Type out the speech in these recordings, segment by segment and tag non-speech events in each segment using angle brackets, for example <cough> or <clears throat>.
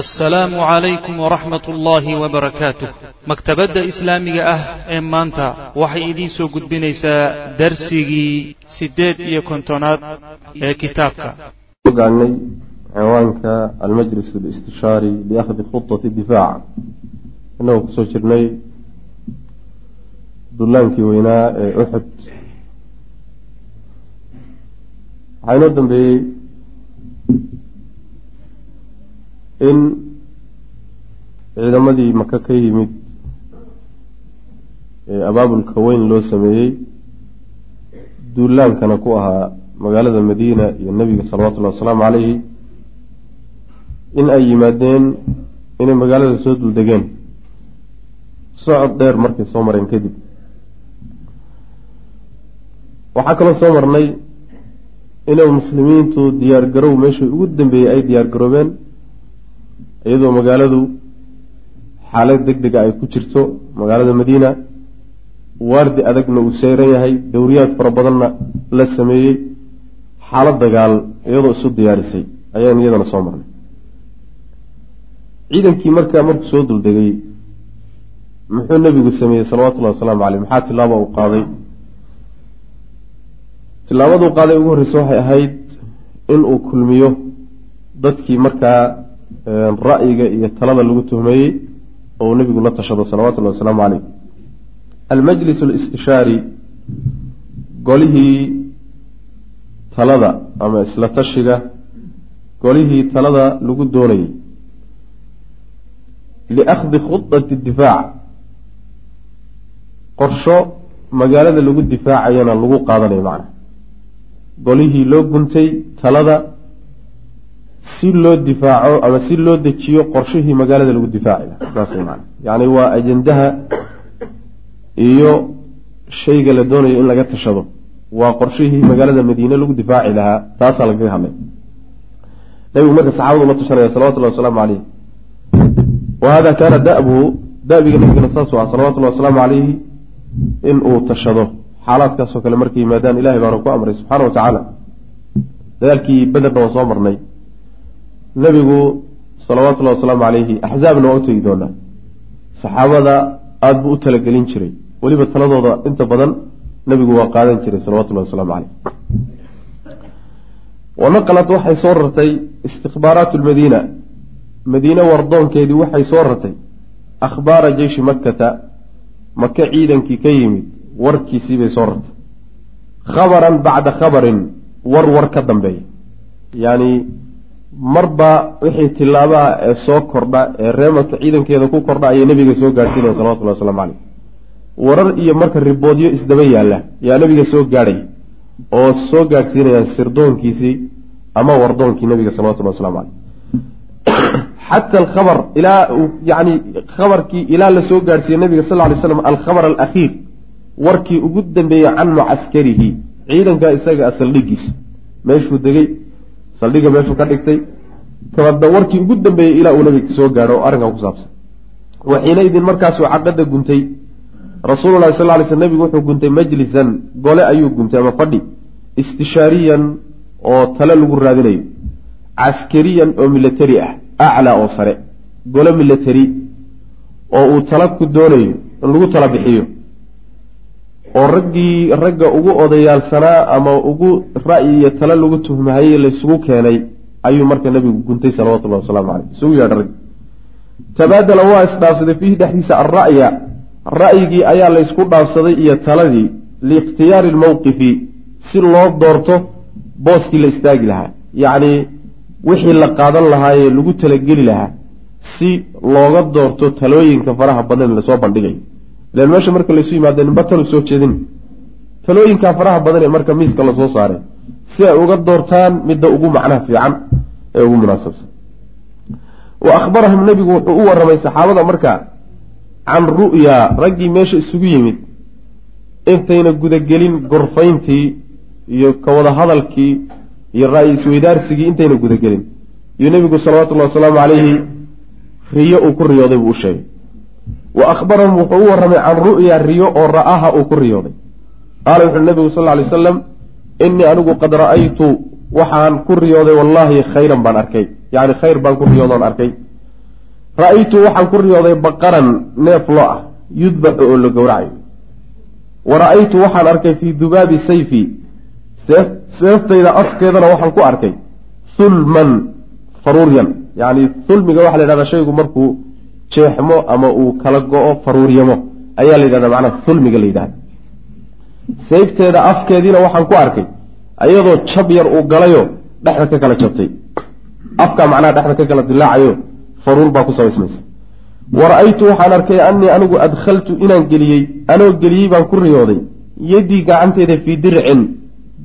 assalaamu calaykum waraxmat ullaahi wabarakaatuh maktabadda islaamiga ah ee maanta waxay idiin soo gudbinaysaa darsigii siddeed iyo kontonaad ee kitaabka. Gaanay ciwaanka almajlis alistishaari liakhdi khudati difaac. Inagoo ku soo jirnay dullaankii weynaa ee uxud waxaa inoo dambeeyey in ciidamadii maka ka yimid ee abaabulka weyn loo sameeyey duulaankana ku ahaa magaalada madiina iyo nebiga salawatullahi wasalaamu calayhi in ay yimaadeen inay magaalada soo duldegeen. Socod dheer markay soo mareen kadib. Waxaa kaloo soo marnay inay muslimiintu diyaar garow meeshii ugu dambeeyey ay diyaar garoobeen iyadoo magaaladu xaalad deg dega ay ku jirto magaalada madiina waardi adagna uu seyran yahay dowriyaad fara badanna la sameeyey xaalad dagaal iyadoo isu diyaarisay ayaan iyadana soo marnay. Ciidankii markaa markuu soo duldegay muxuu nebigu sameeyey salawatullahi wasalaamu caleyh maxaa tilaaba uu qaaday? Tilaabaduu qaaday ugu horreysa waxay ahayd inuu kulmiyo dadkii markaa ra'yiga iyo talada lagu tuhmeeyey oo nebigu la tashado salawatullahi wasalaamu caleyh almajlis alistishaari golihii talada ama isla tashiga golihii talada lagu doonayey. Liakhdi khudati difaac. Qorsho magaalada lagu difaacayana lagu qaadanayo macna golihii loo guntay talada si loo difaaco ama si loo dejiyo qorshihii magaalada lagu man yacni waa ajendaha iyo shayga la doonayo in laga tashado. Waa qorshihii magaalada madiine lagu difaaci lahaa. Taasaa lagaga hadlay. Nabigu marka saxaabadu la tashanaya salawatullahi wasalaamu caleyh wa hada kaana dabuhu dabiga nabigana saasuu ah salawatullahi wasalaamu caleyhi in uu tashado. Xaalaadkaasoo kale markay yimaadaan ilahay baana ku amray subxaana wa tacaala dagaalkii bederna waa soo marnay nebigu salawatullahi wasalaamu caleyhi axzaabna waa u tegi doonaa. Saxaabada aada buu u talagelin jiray. Weliba taladooda inta badan nebigu waa qaadan jiray salawatullahi wasalaamu caleyh wanaqalat waxay soo rartay istikbaaraatu lmadiina madiine wardoonkeedii waxay soo rartay. Akhbaara jeyshi makkata maka ciidankii ka yimid warkiisii bay soo rartay. Khabaran bacda khabarin war war ka dambeeya. Yacni marba wixii tilaabaha ee soo kordha ee reemaka ciidankeeda ku kordha ayay nebiga soo gaadhsiinaya salawatullahi waslamu caleyh warar iyo marka riboodyo isdaba yaalla yaa nebiga soo gaadhay oo soo gaadhsiinayaan sirdoonkiisii ama wardoonkii nebiga salawatullahi waslamu caleyh xata alkhabar ilaa yani khabarkii ilaa la soo gaadhsiiyey nabiga sal ly slam alkhabar alakhiir warkii ugu dambeeyey can mucaskarihi ciidanka isaga saldhigiisa meeshuu degay saldhiga meeshuu ka dhigtay. Kabada warkii ugu dambeeyey ilaa uu nabiga soo gaadho oo arrinkan ku saabsan. Waxiinaydin markaasuu caqada guntay. Rasuululahi sal ly sl nebigu wuxuu guntay majlisan. Gole ayuu guntay ama fadhi. Istishaariyan oo tale lagu raadinayo. Caskariyan oo milatari ah. Aclaa oo sare. Gole milatari oo uu tala ku doonayo in lagu tala bixiyo oo raggii ragga ugu odayaalsanaa ama ugu ra'yi iyo tale lagu tuhmahayey laysugu keenay ayuu marka nebigu guntay salawatullahi wasalaamu caleyh isugu yeedha raggi tabaadala waa isdhaafsaday fiihi dhexdiisa alra'ya ra'yigii ayaa laysku dhaafsaday iyo taladii liikhtiyaari lmowqifi si loo doorto booskii la istaagi lahaa. Yacni wixii la qaadan lahaayee lagu talageli lahaa si looga doorto talooyinka faraha badan la soo bandhigayo ilan meesha marka laysu yimaado ninba talu soo jeedin. Talooyinkaa faraha badan ee marka miiska la soo saaray si ay uga doortaan midda ugu macnaha fiican ee ugu munaasabsan. Wa akhbarahum nebigu wuxuu u warramay saxaabada marka can ru'ya raggii meesha isugu yimid intayna gudagelin gorfayntii iyo ka hadalkii iyo ra'yi isweydaarsigii intayna gudagelin. Iyo nebigu salawatullahi wasalaamu calayhi riyo uu ku riyooday buu u sheegay wa akhbarahum wuxuu u warramay can ru'ya riyo oo ra'aha uu ku riyooday qaala wuxuui nebigu sal ly wasalam innii anigu qad ra'aytu waxaan ku riyooday wallaahi khayran baan arkay yacni khayr baan ku riyoodoon arkay ra'aytu waxaan ku riyooday baqaran neef lo ah yudbaxu oo la gowracayo wa ra'aytu waxaan arkay fii dubaabi sayfi seeftayda afkeedana waxaan ku arkay hulman faruuryan yacni hulmiga waxaa la yidhahdaa shaygu markuu jeexmo ama uu kala go-o faruuryamo ayaa la yidhahdaa macnaha hulmiga la yidhahda sayfteeda afkeediina waxaan ku arkay iyadoo jab yar uu galayo dhexda ka kala jabtay. Afkaa macnaha dhexda ka kala dilaacayo faruur baa ku samaysmaysa wa ra'aytu waxaan arkay annii anigu adkhaltu inaan geliyey anoo geliyey baan ku riyooday yaddii gacanteeda fii dircin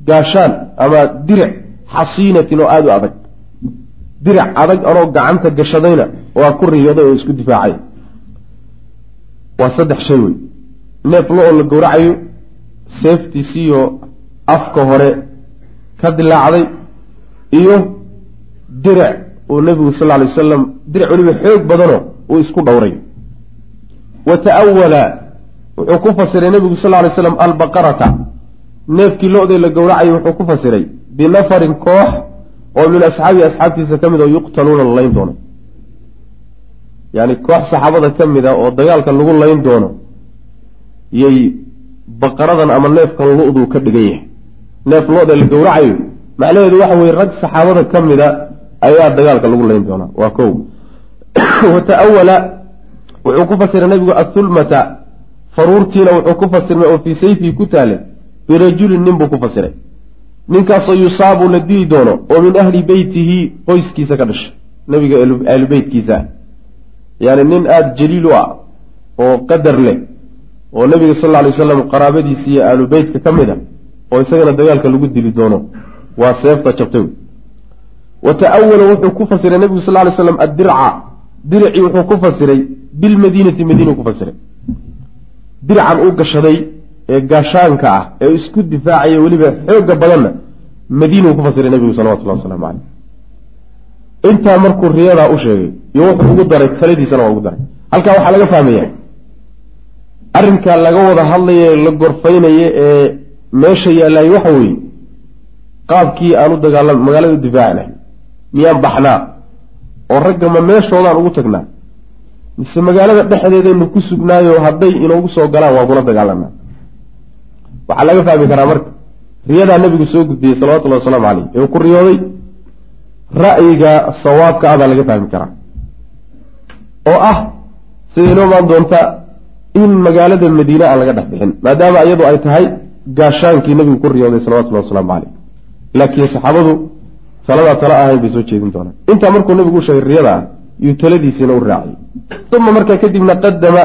gaashaan ama diric xasiinatin oo aada u adag. Diric adag anoo gacanta gashadayna waa ku riyooday oo isku difaacay. Waa saddex shay wey neef lo oo la gowracayo seeftiisiiyo afka hore ka dilaacday iyo diric uu nebigu sal alay wasalam diric weliba xoog badanoo uu isku dhowray. Wa ta'awala wuxuu ku fasiray nebigu sal ly slam albaqarata. Neefkii lo-day la gowracayay wuxuu ku fasiray binafarin koox oo min asxaabii asxaabtiisa ka mid oo yuqtaluuna la layn doono yacni koox saxaabada ka mid a oo dagaalka lagu layn doono yay baqaradan ama neefkan lo-duu ka dhigan yahay. Neef lo-da la gowracayo macnaheedu waxa weye rag saxaabada ka mida ayaa dagaalka lagu layn doonaa waa kow. <coughs> Wa ta'awala wuxuu ku fasiray nabigu athulmata faruurtiina wuxuu ku fasirmay oo fii sayfii ku taalay birajulin nin buu ku fasiray. Ninkaasoo yusaabu la dili doono oo min ahli beytihi qoyskiisa ka dhashay nabiga ahlu beytkiisa yani nin aada jaliil u ah oo qadar leh oo nabiga sal lla alay wasalam qaraabadiisi iyo ahlu beytka ka mid a oo isagana dagaalka lagu dili doono waa seefta jabtay. Wa ta'awala wuxuu ku fasiray nabigu sal lay slam addirca. Diricii wuxuu ku fasiray bilmadiinati madiina ku fasiray. Dircan uu gashaday ee gaashaanka ah ee isku difaacaya weliba xooga badanna madiinuu ku fasiray nabigu salawatullah wasalaamu caleyh intaa markuu riyadaa u sheegay iyo wuxuu ugu daray taladiisana waa ugu daray. Halkaa waxaa laga fahmaya arrinkaa laga wada hadlaya la gorfaynaye ee meesha yaallay waxa weeye qaabkii aan u dagaalam magaalada u difaacnay miyaan baxnaa oo ragga ma meeshoodaan ugu tagnaa mise magaalada dhexdeedaynu ku sugnaayo hadday inoogu soo galaan waan kula dagaalanaa waxaa laga fahmi karaa marka riyadaa nabigu soo gudbiyey salawatullahi wasalaamu caleyh ee uu ku riyooday ra'yiga sawaabka baa laga fahmi karaa. Oo ah sida inoo maan doonta in magaalada madiine aan laga dhex bixin maadaama iyadu ay tahay gaashaankii nabigu ku riyooday salawatullahi wasalaamu caleyh laakiin saxaabadu taladaa tala ahayn bay soo jeedin doonaan. Intaa markuu nabigu u sheegay riyada ah yuu taladiisiina u raaciyey uma markaa kadibna qadama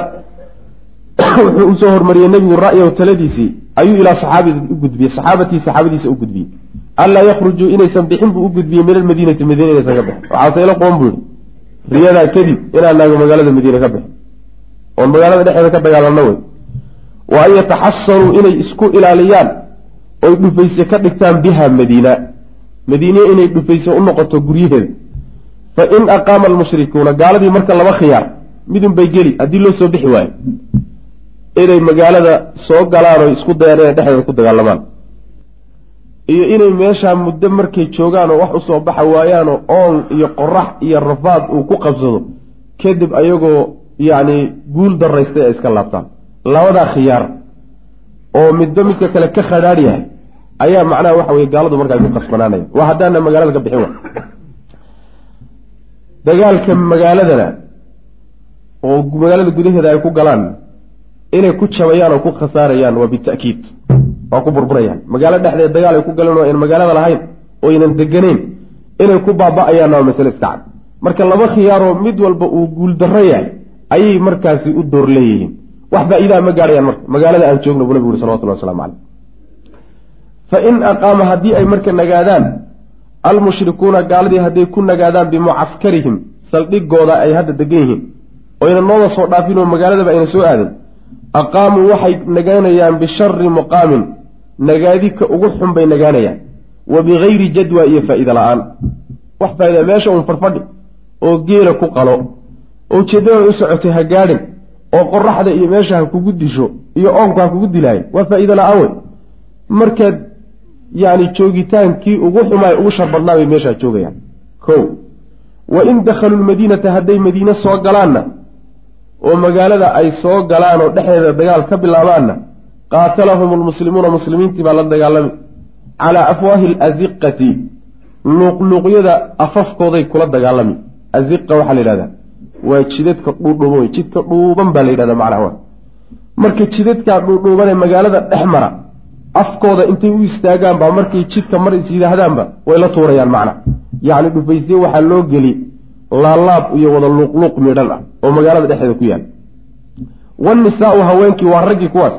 wuxuu u soo hormariyey nebigu ra'yahu taladiisii ayuu ilaa saxaabida u gudbiyey saxaabatii saxaabadiisa u gudbiyey anlaa yakhrujuu inaysan bixin buu u gudbiyey min almadiinati madiina inaysan ka bixin waxaase ila qoon buu yihi riyadaa kadib inaan naago magaalada madiine ka bixin oon magaalada dhexeeda ka dagaalanno wey wa an yataxasaruu inay isku ilaaliyaan oy dhufayse ka dhigtaan biha madiina madiine inay dhufayse u noqoto guryaheeda fa in aqaama almushrikuuna gaaladii marka laba khiyaar midun bay geli haddii loo soo bixi waayo inay magaalada soo galaan oo isku dayaan inay dhexdeeda ku dagaalamaan iyo inay meeshaa muddo markay joogaan oo wax u soo baxa waayaanoo oon iyo qorax iyo rafaad uu ku qabsado kadib ayagoo yacni guul daraystay ay iska laabtaan. Labadaa khiyaar oo midba midka kale ka khadhaadh yahay ayaa macnaha waxa weye gaaladu markaa ku qasbanaanaya. Waa haddaana magaalada ka bixin wa dagaalka magaaladana oo magaalada gudaheeda ay ku galaan inay ku jabayaan oo ku khasaarayaan waa bita'kiid waa ku burburayaan. Magaalo dhexdeed dagaal ay ku galeen oo aynan magaalada lahayn oo aynan deganayn inay ku baaba'ayaanna waa masale iska cad marka laba khiyaaroo mid walba uu guuldarro yahay ayay markaasi u door leeyihiin. Wax faa-iidaha ma gaadhayaan marka. Magaalada aan joogno buu nabigu uri salawatullah waslamu caleyh fa in aqaama haddii ay marka nagaadaan almushrikuuna gaaladii hadday ku nagaadaan bimucaskarihim saldhigooda ay hadda degan yihiin. Oyna nooda soo dhaafin oo magaaladaba ayna soo aadin aqaamuu waxay nagaanayaan bishari muqaamin nagaadika ugu xun bay nagaanayaan wa bigayri jadwa iyo faa-iida la'aan. Wax faa-ida meesha uun farfadhi oo geela ku qalo oo ujeeddada u socotay ha gaadhin oo qoraxda iyo meesha ha kugu disho iyo oonku ha kugu dilaayo waa faa-iida la'aan wey. Markaad yacni joogitaankii ugu xumaay ugu shar badnaa bay meeshaa joogayaan. Ko wa in dakhaluu lmadiinata hadday madiine soo galaanna oo magaalada ay soo galaan oo dhexdeeda dagaal ka bilaabaanna qaatalahum lmuslimuuna muslimiintii baa la dagaalami calaa afwaahi alaziqati luuqluuqyada afafkooday kula dagaalami aziqa waxaa la yidhahdaa waa jidadka dhuudhuuban jidka dhuuban baa la yidhahdaa macnaha marka jidadkaa dhuudhuuban ee magaalada dhex mara afkooda intay u istaagaan baa markay jidka mar is yidhaahdaanba way la tuurayaan macna. Yacni dhufaysye waxaa loo geli laalaab iyo wada luuqluuq midhan ah oo magaalada dhexdeeda ku yaal. Wannisaau haweenkii waa raggii kuwaas.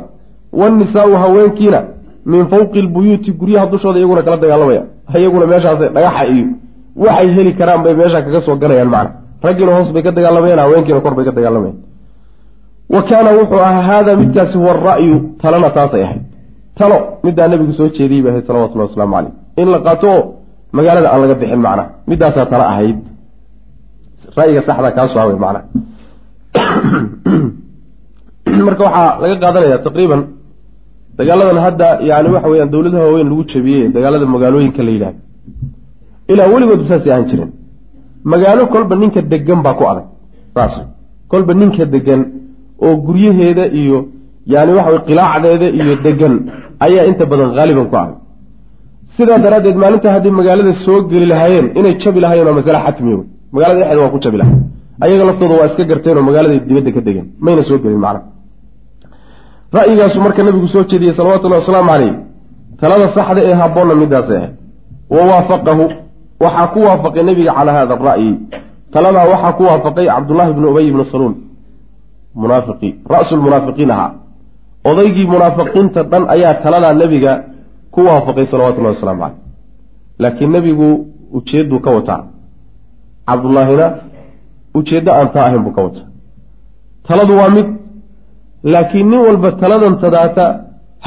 Wannisaau haweenkiina min fawqi lbuyuuti guryaha dushooda iyaguna kala dagaalamaya. Iyaguna meeshaas dhagaxa iyo waxay heli karaan bay meesha kaga soo galayaan macna. Raggiina hoos bay ka dagaalamayaan haweenkiina kor bay ka dagaalamayaan wa kaana wuxuu ahaa haada midkaasi huwa ra'yu talana taasay ahayd. Talo middaa nabigu soo jeediyey bay ahayd salawatullahi wasalaamu caleyh in la qaato oo magaalada aan laga bixin macnaha middaasaa talo ahayd. Ra'yiga saxda kaasoo hawey macnaha <clears throat> marka waxaa laga qaadanaya taqriiban dagaaladan hadda yani waxa weyaan dowladaha waaweyn lagu jabiyey dagaalada magaalooyinka la yidhahdo ilaa weligoodba saasay ahaan jireen magaalo kolba ninka degan baa ku adag saas. Kolba ninka degan oo guryaheeda iyo yani waxa wey qilaacdeeda iyo degan ayaa inta badan haaliban ku adag. Sidaa daraaddeed maalinta hadday magaalada soo geli lahaayeen inay jabi lahayen waa masale xatmiya wey magaalada dhexeeda waa ku jabi lahay ayaga laftooda waa iska garteen oo magaalada dibadda ka degan mayna soo gelin macna ra'yigaasu marka nabigu soo jeediyey salawatullahi wasalaamu caleyh talada saxda ee habboonna midaasay ahayd wa waafaqahu waxaa ku waafaqay nebiga calaa hada ara'yi taladaa waxaa ku waafaqay cabdullaahi bnu ubay bnu saluul. Munaafiqii ra'su lmunaafiqiin ahaa. Odaygii munaafiqiinta dhan ayaa taladaa nebiga ku waafaqay salawatullahi wasalaamu caleyh laakiin nebigu ujeedduu ka wataa. Cabdullaahina ujeeddo aan taa ahayn buu ka wataa taladu waa mid laakiin nin walba taladan tadaata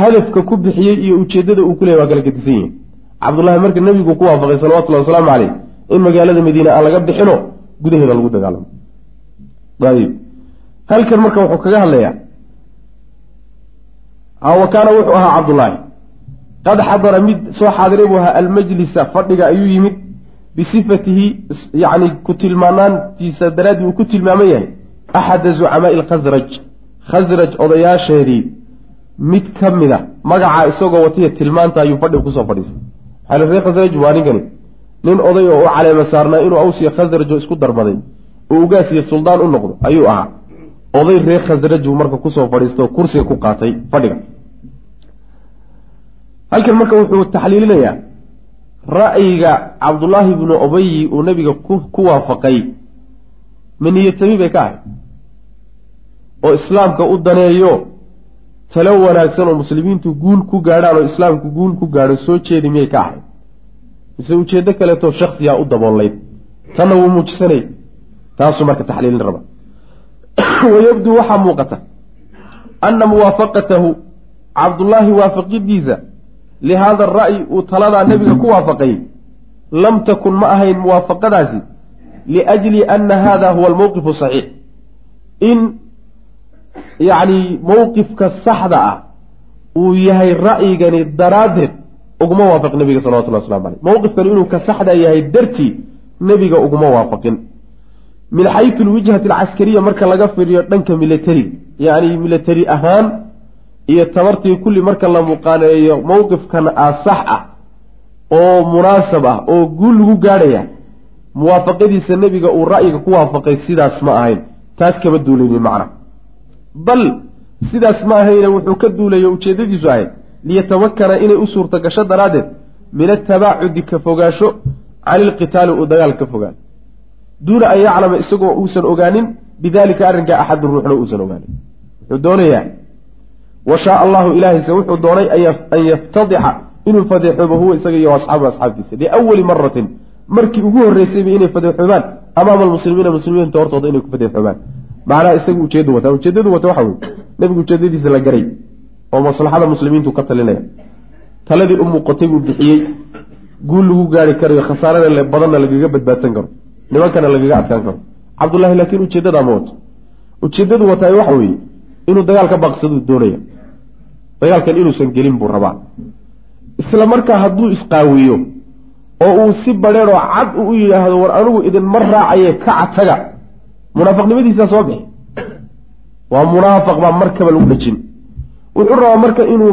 hadafka ku bixiyey iyo ujeeddada uu ku waa kala gedisan yihiin cabdullahi marka nebigu ku waafaqay salawatullahi wasalaamu caleyh in magaalada madiine aan laga bixino gudaheeda lagu dagaalamo. Ayib halkan marka wuxuu kaga hadlayaa wa kaana wuxuu ahaa cabdullaahi. Qad xadara mid soo xaadiray buu ahaa almajlisa fadhiga ayuu yimid bisifatihi yacni ku tilmaanaantiisa daraaddii uu ku tilmaaman yahay axada zucamaai alkhasraj khasraj odayaasheedii mid ka mid a magacaa isagoo watiya tilmaanta ayuu fadhiga ku soo fadhiistay maxaa reer khasraj waa ninkani nin oday oo u caleema saarnaa inuu awsiya khasraj oo isku darbaday oo ugaasiyo suldaan u noqdo ayuu ahaa oday reer khasraj buu marka ku soo fadhiistay oo kursiga ku qaatay fadhiga halkan marka wuxuu taxliilinayaa ra'yiga cabdullaahi bnu obayi uu nabiga ku waafaqay. Maniyatami bay ka ahayd. Oo islaamka u daneeyo talo wanaagsan oo muslimiintu guul ku gaadhaan oo islaamku guul ku gaadho soo jeedi miyay ka ahayd. Mise ujeeddo kaleetoo shaksiyaa u daboolayd tanna wuu muujisanay. Taasuu marka taxliilin raba. <clears throat> Wayabduu waxaa muuqata anna muwaafaqatahu cabdullaahi waafaqidiisa lihaada ara'yi uu taladaa nebiga ku waafaqay lam takun ma ahayn muwaafaqadaasi liajli ana hada huwa almowqifu saxiix in yacni mowqifka saxda ah uu yahay ra'yigani daraaddeed uguma waafaq nebiga salawatullah waslamu caleyh mowqifkani inuu ka saxda yahay dartii nebiga uguma waafaqin min xaytu lwijhati alcaskariya marka laga fiiriyo dhanka milatariga yacni milatari ahaan iyo tabartii kulli marka la muqaaneeyo mowqifkan aa sax ah oo munaasab ah oo guul lagu gaadhaya muwaafaqadiisa nebiga uu ra'yiga ku waafaqay sidaas ma ahayn. Taas kama duulaynin macna. Bal sidaas ma ahayne wuxuu ka duulayo ujeeddadiisu ahayd liyatamakana inay u suurta gasho daraaddeed min atabaacudi ka fogaasho cani ilqitaali uu dagaal ka fogaan. Duuna an yaclama isagoo uusan ogaanin bidalika arrinkaa axadun ruuxna uusan ogaanin. Wuxuu doonayaa wa shaaa allahu ilaahayse wuxuu doonay an yaftadixa inuu fadeexoobo huwa isaga iyo asxaabu asxaabtiisa liawali maratin markii ugu horreysayba inay fadeexoobaan amaama almuslimiina muslimiinta hortooda inay ku fadeexoobaan macnaha isagu ujeedu wataa ujeedadu wata waxa weye nebigu ujeedadiisa la garay oo maslaxada muslimiintu ka talinaya. Taladii u muuqatay buu bixiyey guul lagu gaari karayo khasaarada badanna lagaga badbaadsan karo nimankana lagaga adkaan karo. Cabdullaahi laakiin ujeedadaa ma wato ujeedadu wataay waxa weeye inuu dagaal ka baaqsaduu doonaya. Dagaalkan inuusan gelin buu rabaa. Isla markaa hadduu isqaawiyo oo uu si badheedoo cad u yidhaahdo war anigu idinma raacaye kaca taga. Munaafiqnimadiisaa soo bixi. Waa munaafiq baa markaba lagu dhejin. Wuxuu rabaa marka inuu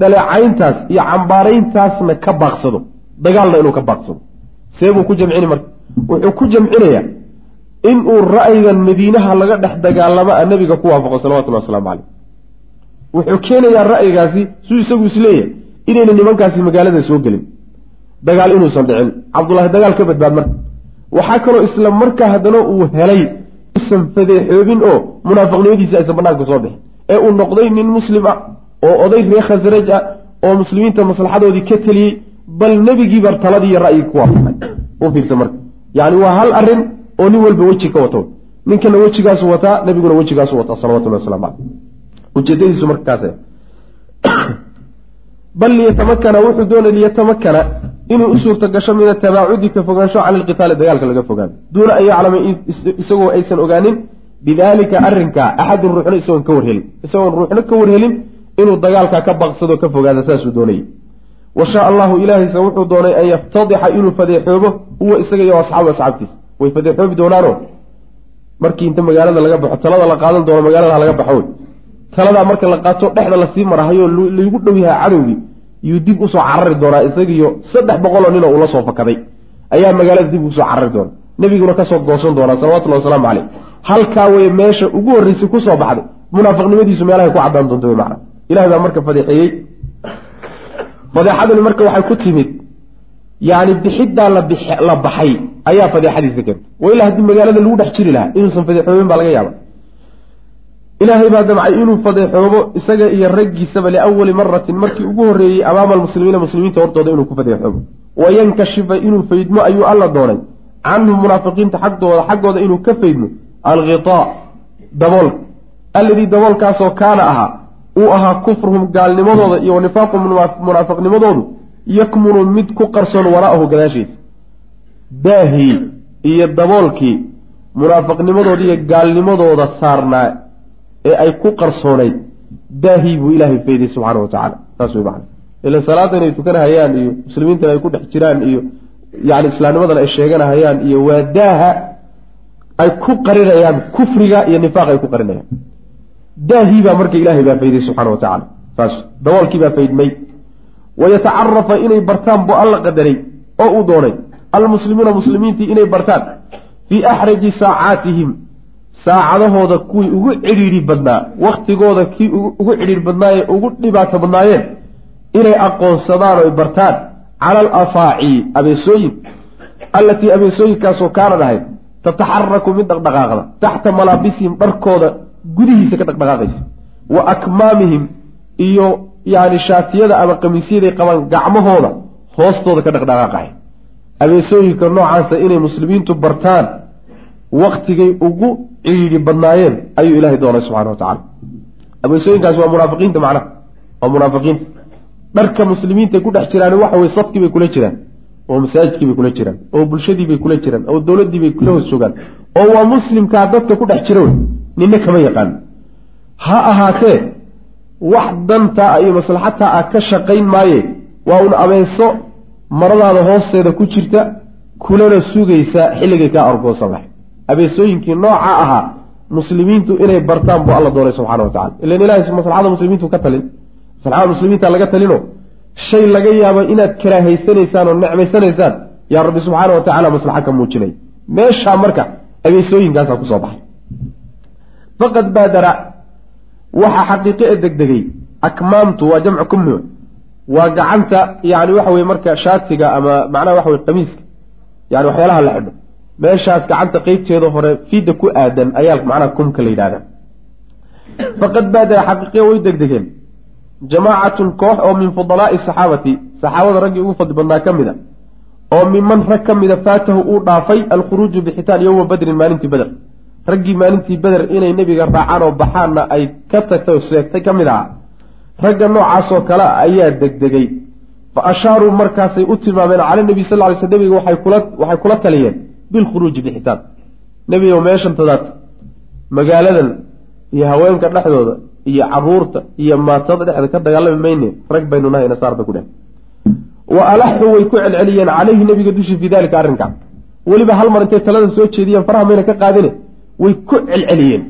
dhaleecayntaas iyo cambaarayntaasna ka baaqsado dagaalna inuu ka baaqsado see buu ku jamcini marka. Wuxuu ku jamcinayaa inuu ra'yigan madiinaha laga dhex dagaalama nebiga ku waafaqo salawatullhi wasalaamu caleyh wuxuu keenayaa ra'yigaasi suu isagu is leeyahay inayna nimankaasi magaalada soo gelin. Dagaal inuusan dhicin. Cabdullaahi dagaal ka badbaad marka. Waxaa kaloo isla markaa haddana uu helay usan fadeexoobin oo munaafiqnimadiisi aysan banaanka soo bixin. Ee uu noqday nin muslim ah oo oday reer khasraj ah oo muslimiinta maslaxadoodii ka teliyey bal nebigiiba taladii iyo ra'yigi ku waafaqay. U fiirsa marka. Yacni waa hal arrin oo nin walba weji ka wato. Ninkana wejigaasu wataa nebiguna wejigaasu wataa salawatullahi waslamu caleyh ujeedadiisu marka <clears throat> bal liyatamakana wuxuu doonay liyatamakana inuu u suurta gasho min atabaacudi ka fogaansho cani ilqitaali dagaalka laga fogaado. Duuna an yaclama isagoo aysan ogaanin bidaalika arrinkaa axadun ruuxna isagoon ka warhelin. Isagoon ruuxna ka warhelin inuu dagaalkaa ka baqsado ka fogaada saasuu doonayay wa shaa allahu ilaahaysa wuxuu doonay an yaftadixa inuu fadeexoobo huwa isaga iyo asxaabu asxaabtiisa way fadeexoobi doonaano markii inta magaalada laga baxo talada la qaadan doono magaalada laga baxo. Taladaa marka la qaato dhexda la sii marahayo laygu dhow yahay cadowgii. Yuu dib u soo carari doonaa isagiiyo saddex boqoloo ninoo ula soo fakaday. Ayaa magaalada dib u soo carari doona. Nebiguna ka soo goosan doonaa salawatullahi wasalaamu caleyh halkaa weye meesha ugu horreysay ku soo baxday. Munaafiqnimadiisu meelahay ku caddaan doonta wey macana ilahay baa marka fadeexeeyey fadeexadani marka waxay ku timid. Yacni bixiddaa la baxay ayaa fadeexadiisa keentay wa ilaa haddii magaalada lagu dhex jiri lahaa inuusan fadeexoobin baa laga yaaba ilaahay baa damcay inuu fadeexoobo isaga iyo raggiisaba liawali maratin markii ugu horreeyey amaama almuslimiina muslimiinta hortooda inuu ku fadeexoobo wayankashifa inuu faydmo ayuu alla doonay. Canhum munaafiqiinta xagdooda xaggooda inuu ka faydmo alghitaa daboolka alladii daboolkaasoo kaana ahaa uu ahaa kufruhum gaalnimadooda iyo wanifaaqu munaafiqnimadoodu yakmunu mid ku qarsoon waraa'ahu gadaashiisa daahii iyo daboolkii munaafiqnimadooda iyo gaalnimadooda saarnaa ee ay ku qarsoonayd daahii buu ilaahay fayday subxaana wa tacala saas wey macana ila salaada inay tukanahayaan iyo muslimiintana ay ku dhex jiraan iyo yani islaamnimadana ay sheeganahayaan iyo waa daaha ay ku qarinayaan kufriga iyo nifaaqa ay ku qarinayaan. Daahii baa marka ilaahay baa fayday subxana wa tacala saas daboolkii baa faydmay. Wayatacarafa inay bartaan buu alla qadaray oo uu doonay almuslimiina muslimiintii inay bartaan fii axraji saacaatihim saacadahooda kuwii ugu cidhiidhi badnaa wakhtigooda kii ugu cidhiidh badnaayee ugu dhibaato badnaayeen inay aqoonsadaan oo ay bartaan cala alafaaci abeesooyin allatii abeesooyinkaasoo kaanad ahayd tataxaraku mid dhaqdhaqaaqda taxta malaabisihim dharkooda gudihiisa ka dhaqdhaqaaqaysa wa akmaamihim iyo yani shaatiyada ama qamiisyaday qabaan gacmahooda hoostooda ka dhaqdhaqaaqahay abeesooyinka noocaasa inay muslimiintu bartaan waktigay ugu ciidhi badnaayeen ayuu ilahay doonay subxana wa tacala abeesooyinkaasi waa munaafiqiinta macnaha waa munaafiqiinta. Dharka muslimiinta ku dhex jiraan waxa weye safkii bay kula jiraan oo masaajidkii bay kula jiraan oo bulshadii bay kula jiraan oo dowladdii bay kula hoos joogaan oo waa muslimkaa dadka ku dhex jira wey ninna kama yaqaan. Ha ahaatee wax dantaa iyo maslaxataa ah ka shaqayn maaye waa un abeeso maradaada hoosteeda ku jirta kulana sugaysa xilligay kaa argoosan lahay abeesooyinkii nooca ahaa muslimiintu inay bartaan buu alla doonay subxana wa tacala ilan ilahay maslaxada muslimiintu ka talin maslaxada muslimiinta laga talino shay laga yaabo inaad karaahaysanaysaan oo necmaysanaysaan yaa rabbi subxaana wa tacala maslaxa ka muujinay. Meeshaa marka abeesooyinkaasaa ku soo baxay. Faqad baadara waxaa xaqiiqo e degdegay akmaamtu waa jamcu kummi waa gacanta yani waxa weye marka shaatiga ama macnaha waxa weye qamiiska yani waxyaalaha la xidho. Meeshaas gacanta qeybteeda hore fiida ku aadan ayaa macnaha kumka la yidhahda faqad baadara xaqiiqiya way degdegeen. Jamaacatun koox oo min fudalaai saxaabati saxaabada raggii ugu fadli badnaa ka mid a oo miman rag ka mida faatahu uu dhaafay alkhuruuju bixitaan yowma badrin maalintii beder raggii maalintii beder inay nebiga raacaan oo baxaanna ay ka tagtay oo seegtay ka mid aha ragga noocaasoo kale ayaa degdegay. Fa ashaaruu markaasay u tilmaameen cala nebi sal ly sl nebiga waxay kula taliyeen bilkhuruuji bixitaan nebigow meeshantadaad magaaladan iyo haweenka dhexdooda iyo carruurta iyo maatada dhexda ka dagaalami mayne rag baynu nahay nasaar bay ku dheh wa alaxuu way ku celceliyeen calayhi nebiga dushii fii dalika arrinkaa weliba hal mar intay talada soo jeediyeen faraha mayna ka qaadine way ku celceliyeen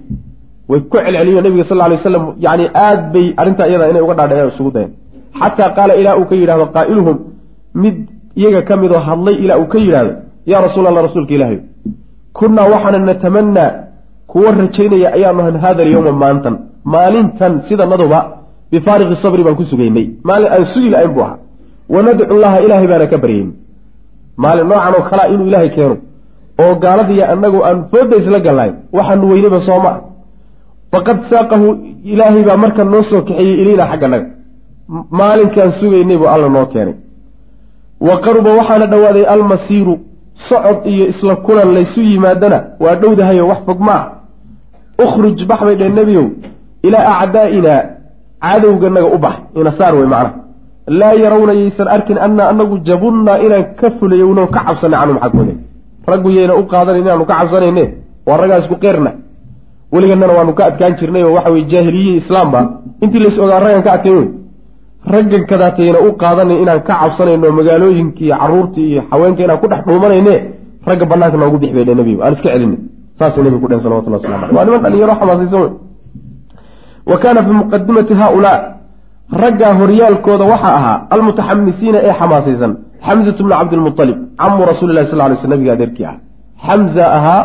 way ku celceliyeen nabiga sal lay waslam yani aad bay arrintaa iyada inay uga dhaadhaceen isugu dayeen. Xataa qaala ilaa uu ka yidhahdo qaa'iluhum mid iyaga ka midoo hadlay ilaa uu ka yidhaahdo yaa rasuul allah rasuulka ilaahay kunnaa waxaana natamanaa kuwa rajaynaya ayaanu ahan hada alyowma maantan maalintan sidanaduba bifaariqi sabri baan ku sugaynay. Maalin aan sugi la-ayn buu ahaa. Wanadcu llaha ilaahay baana ka baryayn. Maalin noocan oo kalea inuu ilaahay keeno oo gaaladiiyo annagu aan fooda isla gallaay waxaanu weynayba sooma faqad saaqahu ilaahay baa markan noo soo kaxeeyey ilaynaa xagga naga. Maalinkaan sugaynay buu alla noo keenay. Wa qaruba waxaana dhowaaday almasiiru socod iyo isla kulan laysu yimaadana waa dhowdahayo wax fog ma ah ukhruj bax bay dheen nebiyow ilaa acdaa'inaa cadowganaga u bax inasaar wey macnaha laa yarawna yaysan arkin annaa anagu jabunnaa inaan ka fulayowno ka cabsanay canhum xaggooda raggu yayna u qaadanan inaanu ka cabsanayne waa raggaa isku qeerna weliganana waanu ka adkaan jirnay oo waxa weye jaahiliyihi islaamba intii lays ogaa raggan ka adkayn wey raggan kadaatayna u qaadanay inaan ka cabsanayno magaalooyinkii caruurtii iyo haweenka inaan ku dhex dhuumanayne ragga banaanka noogu bix bay dhe nebigu aan iska celina saasuu nebigu ku dhehen salawatullah waslamu aleh waa niman dhalinyaro xamaasaysan wey wa kaana fi muqadimati haaulaa. Raggaa horyaalkooda waxaa ahaa almutaxamisiina ee xamaasaysan xamzatu bnu cabdilmualib camu rasuuli lahi sal lay sl nabiga adeerkii ah xamza ahaa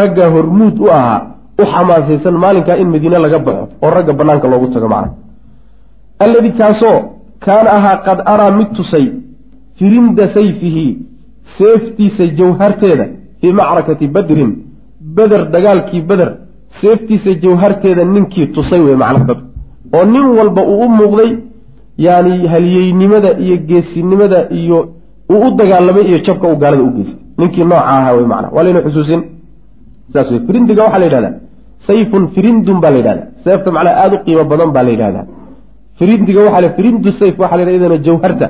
raggaa hormuud u ahaa u xamaasaysan maalinkaa in madiine laga baxo oo ragga banaanka loogu tago macna alladii kaasoo kaana ahaa qad araa mid tusay firinda sayfihi seeftiisa jawharteeda fii macrakati badrin beder dagaalkii beder seeftiisa jawharteeda ninkii tusay wey macna dad. Oo nin walba uu u muuqday yani haliyeynimada iyo geesinimada iyo uu u dagaalamay iyo jabka uu gaalada u geystay. Ninkii nooca ahaa wey macna waa layna xusuusin. Saas wey firindiga waxaa la yidhahdaa sayfun firindun baa la yidhahdaa. Seefta macnaha aada u qiimo badan baa la yidhahdaa. Firindiga waxaa la firindu sayf waxaa la yidhahda iyadana jawharta.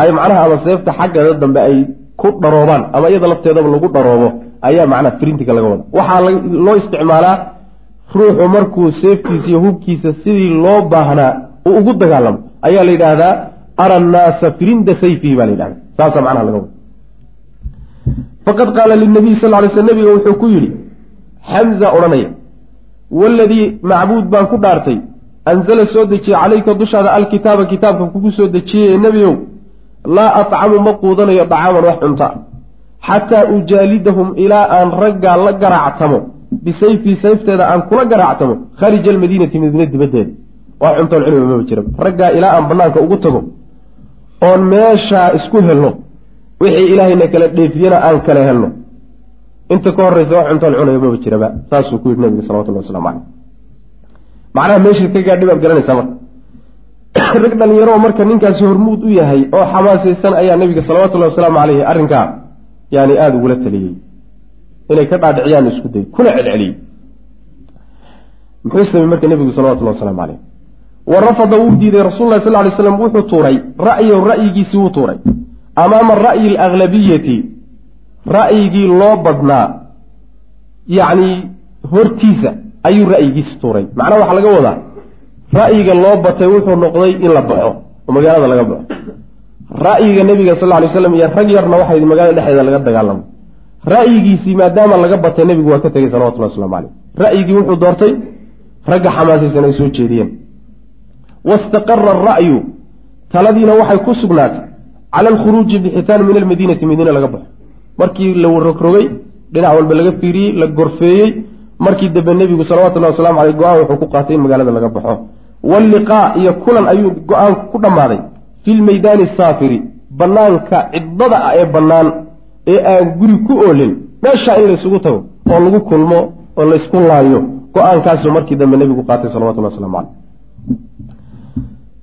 Ay macnaha ama seefta xaggeeda dambe ay ku dharoobaan ama iyada lafteedaba lagu dharoobo ayaa macnaha firindiga laga wada waxaa loo isticmaalaa ruuxu markuu seeftiisa iyo hubkiisa sidii loo baahnaa uu ugu dagaalamo. Ayaa la yidhaahdaa ara nnaasa firinda sayfihi baa la yidhahda saasa macnaha laga wada faqad qaala linabiy sal lay sl nabiga wuxuu ku yidhi xamza odhanaya waladii macbuud baan ku dhaartay anzala soo dejiyey calayka dushaada alkitaaba kitaabka kugu soo dejiyey ee nebiyow laa atcamu ma quudanayo dacaaman wax cunta xataa ujaalidahum ilaa aan raggaa la garaactamo bisayfii sayfteeda aan kula garaactamo khaarija almadiinati madiina dibaddeeda wax cuntoon cunima maba jira raggaa ilaa aan banaanka ugu tago oon meeshaa isku helno wixii ilaahayna kala dheefiyana aan kala helno inta ka horraysa wax cuntoon cunayo maba jiraba. Saasuu ku yidhi nabiga salawatullahi waslamu caleyh macnaha meeshii ka gaadhi baad garanaysaa marka. <coughs> Rag dhalinyaro marka ninkaasi hormuud u yahay oo xamaasaysan ayaa nabiga salawatullahi wasalaamu caleyhi arrinkaa yani aada ugula taliyey inay ka dhaadhiciyaan isku day kuna celceliyey muxuu samey marka nebigu salawatullahi waslamu caleyh wa rafada wuu diiday rasul lah sal lay slam wuxuu tuuray ra'yahu ra'yigiisii wuu tuuray. Amaama ra'yi alaglabiyati ra'yigii loo badnaa yacni hortiisa ayuu ra'yigiisi tuuray. Macnaha waxaa laga wadaa ra'yiga loo batay wuxuu noqday in la baxo oo magaalada laga baxo. Ra'yiga nebiga sal lay slam iyo rag yarna waxay magaalada dhexdeeda laga dagaalamo ra'yigiisii maadaama laga batay nebigu waa ka tegey salawatullah waslamu caleyh ra'yigii wuxuu doortay ragga xamaasaysan ay soo jeediyeen. Wastaqara ara'yu taladiina waxay ku sugnaatay. Cala alkhuruuji bixitaan min almadiinati madiine laga baxo markii la rogrogay dhinac walba laga fiiriyey la gorfeeyey. Markii dambe nebigu salawatullahi waslamu caleyh go'aan wuxuu ku qaatay in magaalada laga baxo. Walliqaa iyo kulan ayuu go'aan ku dhammaaday. Fi lmaydaani saafiri banaanka cidbada ah ee bannaan ee aan guri ku oolin. Meeshaa in laysugu tago oo lagu kulmo oo laysku laayo. Go'aankaasuu markii dambe nebigu qaatay salawatullahi waslamu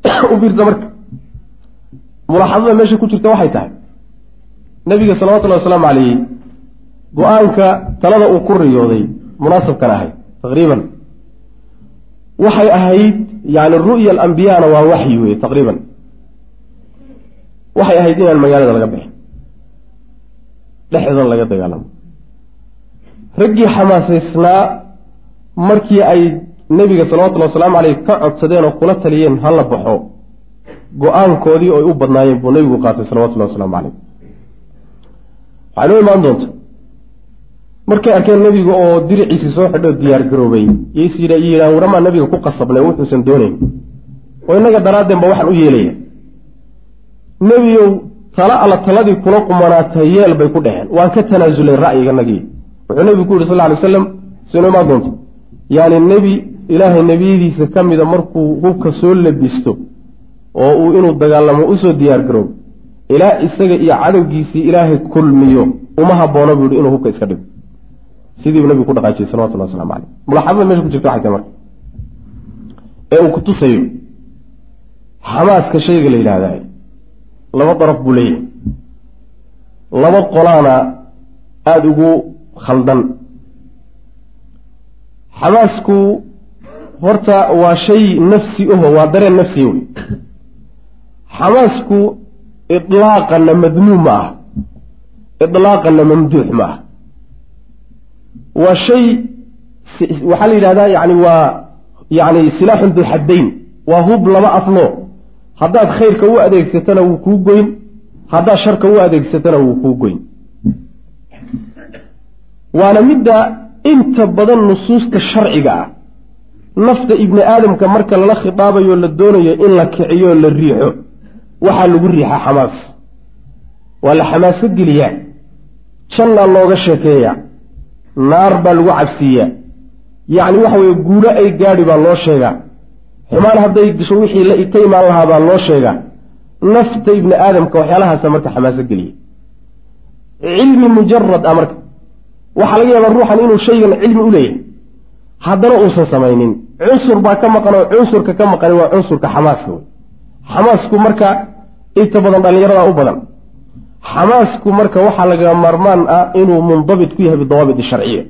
caleyh <coughs> u marka. Mulaaxadada meesha ku jirta waxay tahay nebiga salawatullahi wasalaamu caleyhi go'aanka talada uu ku riyooday munaasabkan ahayd taqriiban. Waxay ahayd yani ru'ya alambiyana waa waxyi weye taqriiban. Waxay ahayd inaan magaalada laga bixin. Dhexdan laga dagaalamo. Raggii xamaasaysnaa markii ay nebiga salawatullhi wasalaamu caleyh ka codsadeen oo kula taliyeen ha la baxo go'aankoodii oy u badnaayeen buu nabigu qaatay salawatullahi wasalaamu caleyh waxay noo imaan doonta. Markay arkeen nebiga oo diriciisii soo xidho diyaar garoobay ys yidhahan waramaa nabiga ku qasabnay wuxuusan doonayn. Oo innaga daraadeen ba waxaan u yeelaya. Nebiyow tala alla taladii kula qumanaata yeel bay ku dheheen waan ka tanaasulay ra'yiganagii wuxuu nebigu ku yidhi sal ly aslam sino imaan doonta. Yaani nebi ilaahay nebiyadiisa ka mida markuu hubka soo labisto oo uu inuu dagaalamo u soo diyaar garoobo ilaa isaga iyo cadowgiisii ilaahay kulmiyo uma haboono buu yihi inuu hubka iska dhigo. Sidiibu nabigu ku dhaqaajiyey salawatullah waslamu caleyh mulaxadada meesha ku jirta waxay tahay marka ee uu ku tusayo xamaaska shayga la yidhaahdaa laba daraf buu leeyahay. Laba qolaana aada ugu khaldan. Xamaasku horta waa shay nafsi aho waa dareen nafsiya wey xamaasku idlaaqanna madmuum ma ah idlaaqanna mamduux ma ah waa shay waxaa la yidhahdaa yani waa yani silaaxun duu xaddayn waa hub laba afloo haddaad khayrka u adeegsatana wuu kuu goyn haddaad sharka u adeegsatana wuu kuu goyn waana midda inta badan nusuusta sharciga ah nafta ibni aadamka marka lala khidaabayo la doonayo in la kiciyo la riixo waxaa lagu riixaa xamaas. Waa la xamaaso geliyaa. Jannaa looga sheekeeyaa. Naar baa lagu cabsiiyaa. Yacni waxa weeye guulo ay gaadhi baa loo sheegaa. Xumaan hadday disho wixii ka imaan lahaa baa loo sheegaa. Nafta ibni aadamka waxyaalahaasa marka xamaaso geliya. Cilmi mujarad ah marka. Waxaa laga yaabaa ruuxan inuu shaygan cilmi u leeyahay. Haddana uusan samaynin. Cunsur baa ka maqan oo cunsurka ka maqani waa cunsurka xamaaska wey xamaasku marka inta badan dhallinyarada u badan. Xamaasku marka waxaa laga maarmaan ah inuu mundabit ku yahay bidawaabit sharciya.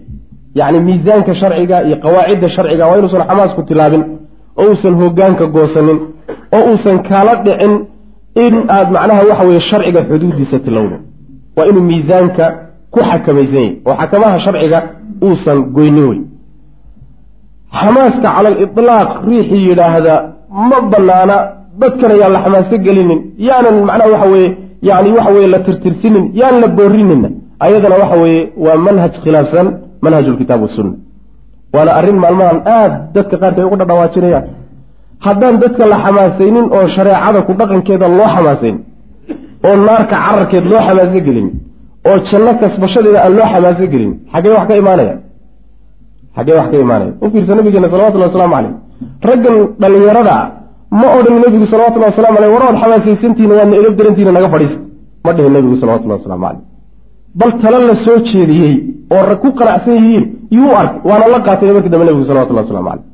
Yacni miisaanka sharciga iyo qawaacidda sharciga waa inuusan xamaasku tilaabin oo uusan hogaanka goosanin oo uusan kaala dhicin in aad macnaha waxa weye sharciga xuduudiisa tilowdo. Waa inuu miisaanka ku xakamaysan yahy oo xakamaha sharciga uusan goynin wey xamaaska cala aliطlaaq riixii yidhaahda ma banaana dadkan ayaan la xamaaso gelinin yaanan macnaha waxa weeye yani waxa weye la tirtirsinin yaan la boorinina ayadana waxa weeye waa manhaj khilaafsan manhaj lkitaab wasunna waana arrin maalmahan aada dadka qaarka ay uga dhadhawaajinayaan. Haddaan dadka la xamaasaynin oo shareecada ku dhaqankeeda loo xamaasaynin oo naarka cararkeed loo xamaaso gelin oo janno kasbashadeeda aan loo xamaaso gelin xaggee wax ka imaanaya? Xaggee wax ka imaanaya? U fiirsa nabigeena salawatullahi waslamu caleyh raggan dhallinyarada ma odhan nebigu salawatullahi waslamu aleyh war waad xamaasaysantihiin waadna edab darantihiina naga fadhiista ma dhihin nebigu salawatullahi waslamu caleyh bal tala la soo jeediyey oo rag ku qanacsan yihiin yuu ark waana la qaatay markii dambe nebigu salawatullahi waslamu caleyh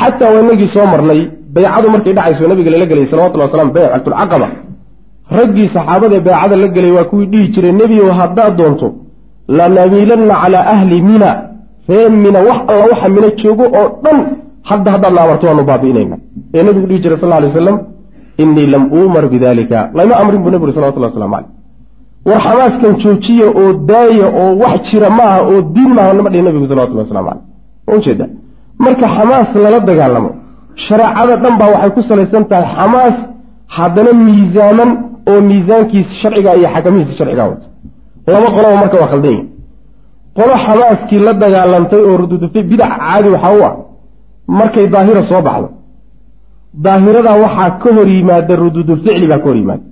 xataa waa inagii soo marnay baycadu markay dhacayso nabiga lala gelayay salawatullahi waslam baycatulcaqaba raggii saxaabada beecada la gelay waa kuwii dhihi jiray nebiyow haddaad doonto lanamiilanna calaa ahli mina. Ree mina wax alla waxa mina joogo oo dhan hadda haddaad na amarto waanu baabi'inayna ee nabigu dhihi jiray sal alay waslam innii lam uumar bidalika layma amrin buu nebigu uri salawatullah waslamu caleyh war xamaaskan joojiya oo daaya oo wax jira maaha oo diin maaha nama dhihi nabigu salawatullahi waslamu caleyh ma ujeeda marka xamaas lala dagaalamo shareecada dhan baa waxay ku salaysan tahay xamaas haddana miisaaman oo miisaankiisa sharciga iyo xakamihiisa sharciga wata. Laba qoloba marka waa khaldan yihiin qolo xamaaskii la dagaalantay oo rududufi bidac caadi waxaa u ah markay daahira soo baxdo. Daahiradaa waxaa ka hor yimaada ruduudulficli baa ka hor yimaada.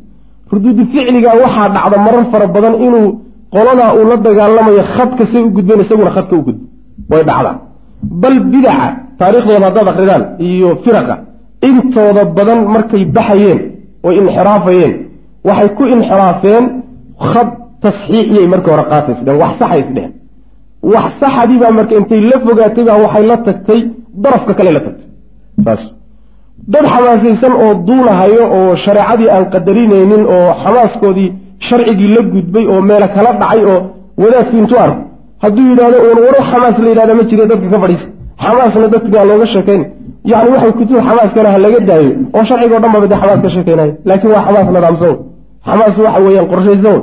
Ruduudu ficliga waxaa dhacda marar fara badan inuu qoladaa uu la dagaalamayo khadka say u gudbeen isaguna khadka u gudbo way dhacdaa. Bal bidaca taariikhdooda haddaad akridaan iyo firaqa intooda badan markay baxayeen oy inxiraafayeen waxay ku inxiraafeen khad tasxiixiyay markii hore qaataysdheen wax saxay isdheheen. Wax saxadii baa marka intay la fogaatay baa waxay la tagtay darafka kale la tagtay saas. Dad xamaasaysan oo duulahayo oo shareecadii aan qadarinaynin oo xamaaskoodii sharcigii la gudbay oo meelo kala dhacay oo wadaadku intuu arko. Hadduu yidhahdo uun waro xamaas la yidhahda ma jire dadka ka fadhiisa. Xamaasna dadkaa looga sheekayn. Yani waxay kutub xamaaskana ha laga daayo. Oo sharciga o dhan baba dee xamaas ka sheekaynayo. Laakiin waa xamaas nadaamsan xamaas waxa weeyaan qorshaysan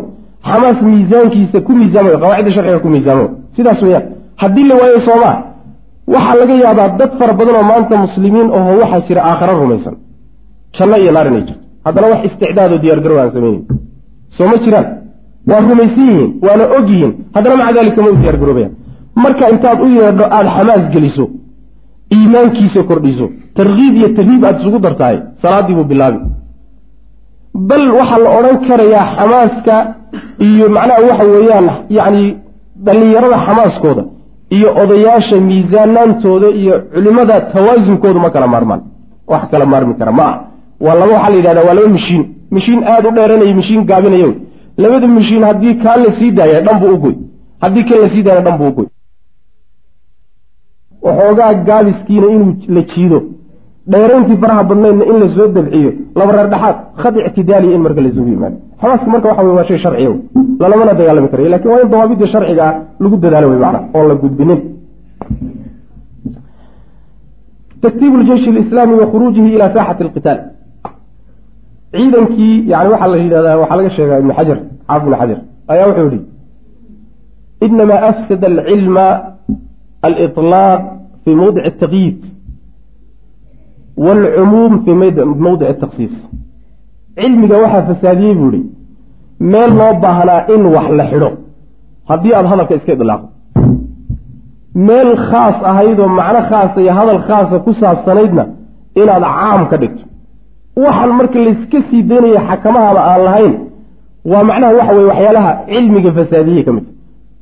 xamaas miisaankiisa ku miisaamayo qawaacidda sharciga ku miisaamo. Sidaas weeyaan. Haddii la waayo soomaa waxaa laga yaabaa dad fara badan oo maanta muslimiin aho waxaa jira aakhara rumaysan. Janno iyo naar inay jirto. Haddana wax isticdaadoo diyaargarow aan samaynayn soo ma jiraan? Waa rumaysan yihiin waana og yihiin haddana maca daalika ma u diyaargaroobayaan marka intaad u yeedho aada xamaas geliso iimaankiisa kordhiso tarkiib iyo tarhiib aada isugu dartahay salaaddii buu bilaabi. Bal waxaa la odhan karayaa xamaaska iyo macnaha waxa weeyaan yacni dhallinyarada xamaaskooda iyo odayaasha miisaanaantooda iyo culimada tawaasunkoodu ma kala maarmaan. Wax kala maarmi kara ma ah waa laba waxaa la yidhahdaa waa laba mishiin. Mishiin aada u dheeranaya mishiin gaabinayo labada mishiin haddii kaan la sii daaya dhan buu ugoy haddii kan la sii daaya dhan buu ugoy waxoogaa gaabiskiina inuu la jiido dheerayntii faraha badnaydna in la soo dabciyo laba reer dhexaad khad ictidaaliya in marka laysugu yimaado. Xamaaska marka waxa wey waa shay sharciya lalamana dagaalami karayo laakiin waa in dawaabidda sharciga ah lagu dadaalo wey macna oon la gudbinin. Tartiibu ljeyshi alislaami wa khuruujihi ila saaxati alqitaal. Ciidankii yani waxaa la yidhahdaa waxaa laga sheegaa ibnu xajar xaafid ibnu xajar ayaa wuxuu yihi inamaa afsada alcilma aliطlaaq fi mawdic ataqyiid waalcumuum fi mawdic atakhsiis cilmiga waxaa fasaadiyey buu ihi meel loo baahnaa in wax la xidho haddii aada hadalka iska idlaaqdo meel khaas ahaydoo macno khaasa iyo hadal khaasa ku saabsanaydna inaad caam ka dhigto waxaan marka layska sii daynaya xakamahaba aan lahayn waa macnaha waxa weye waxyaalaha cilmiga fasaadiyey ka mid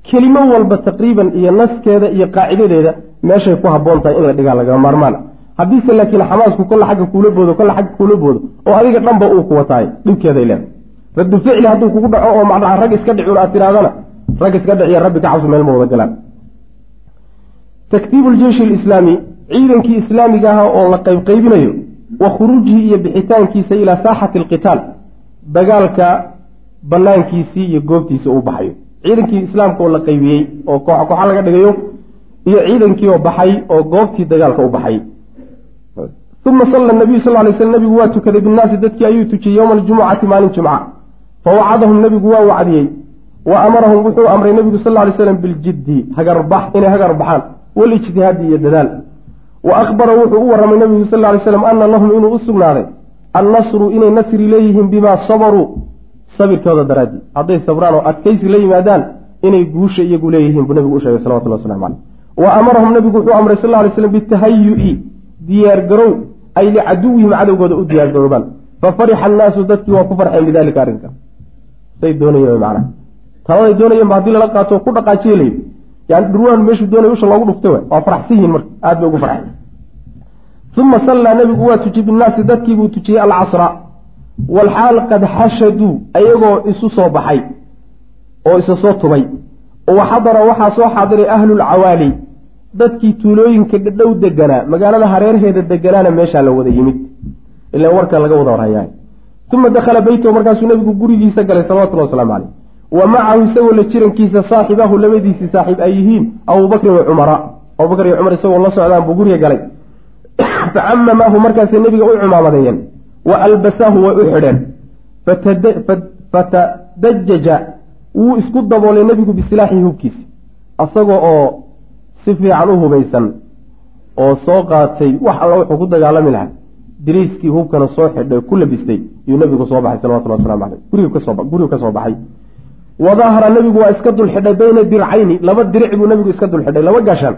kelimo walba taqriiban iyo naskeeda iyo qaacidadeeda meeshay ku habboon tahay in la dhigaa lagama maarmaan haddiise laakiin xamaasku kolla xagga kuula boodo kolla xagga kuula boodo oo adiga dhanba uu kuwataay dhibkeeday leedahay raddu ficli hadduu kugu dhaco oo macnaha rag iska dhicun aad tidhahdana rag iska dhiciya rabbi ka cabsi meel ma wada galaan. Taktiibu ljeyshi alislaami ciidankii islaamiga aha oo la qaybqaybinayo wa khuruujihi iyo bixitaankiisa ilaa saaxati alqitaal dagaalka banaankiisii iyo goobtiisa uu baxayo. Ciidankii islaamka oo la qaybiyey oo kooxa kooxa laga dhigayo iyo ciidankii oo baxay oo goobtii dagaalka u baxay uma salla nabiyu sal lay sl nabigu waa tukaday binnaasi dadkii ayuu tujiyey yowma aljumucati maalin jumca fawacadahum nebigu waa wacdiyey wa amarahum wuxuu amray nebigu sal lay slam biljiddi hagarbax inay hagar baxaan walijtihaadi iyo dadaal wa akhbara wuxuu u warramay nebigu sal lay slam ana lahum inuu u sugnaaday annasru inay nasri leeyihiin bimaa sabaruu sabirkooda daraaddii hadday sabraan oo adkaysi la yimaadaan inay guusha iyagu leeyihiin buu nebigu u sheegay salawatullah waslamu caleyh wa amarahum nebigu wuxuu amray sal lay slam bitahayu'i diyaargarow ay licaduwihim cadowgooda u diyaargaroobaan fa farixa annaasu dadkii waa ku farxeen bidalika arrinka say doonayeen macnaha taladay doonayeen ba haddii lala qaato ku dhaqaajiya layidhi yani dhurwaan meeshuu doonaya usha loogu dhuftay w waa faraxsan yihiin marka aad bay ugu farxeen uma sallaa nebigu waa tujiyey binnaasi dadkiibuu tujiyey alcasra walxaal qad xashaduu ayagoo isu soo baxay oo isa soo tubay wa xadara waxaa soo xaadiray ahlulcawaali dadkii tuulooyinka dhadhow deganaa magaalada hareerheeda deganaana meeshaa la wada yimid ila warka laga wada warhayaa uma dakhala beytahu markaasuu nebigu gurigiisa galay salawatullhi waslamu caleyh wa macahu isagoo la jirankiisa saaxibahu labadiisii saaxiib ay yihiin abubakrin wa cumara. Abubakr iyo cumar isagoo la socdaan buu guriga galay. <coughs> Facamamaahu markaasay nebiga u cumaamadeeyeen wa albasaahu way u xidheen. Fatadajaja wuu isku daboolay nebigu bisilaaxihi hubkiisa asagoo oo si fiican u hubaysan oo soo qaatay wax alla wuxuu ku dagaalami lahaa. Diriiskii hubkana soo xidhay ku labistay yuu nebigu soo baxay salawatullah waslamu caleyh gurigu ka soo baxay. Wadahara nebigu waa iska dul xidhay bayna dircayni laba diric buu nebigu iska dul xidhay laba gashan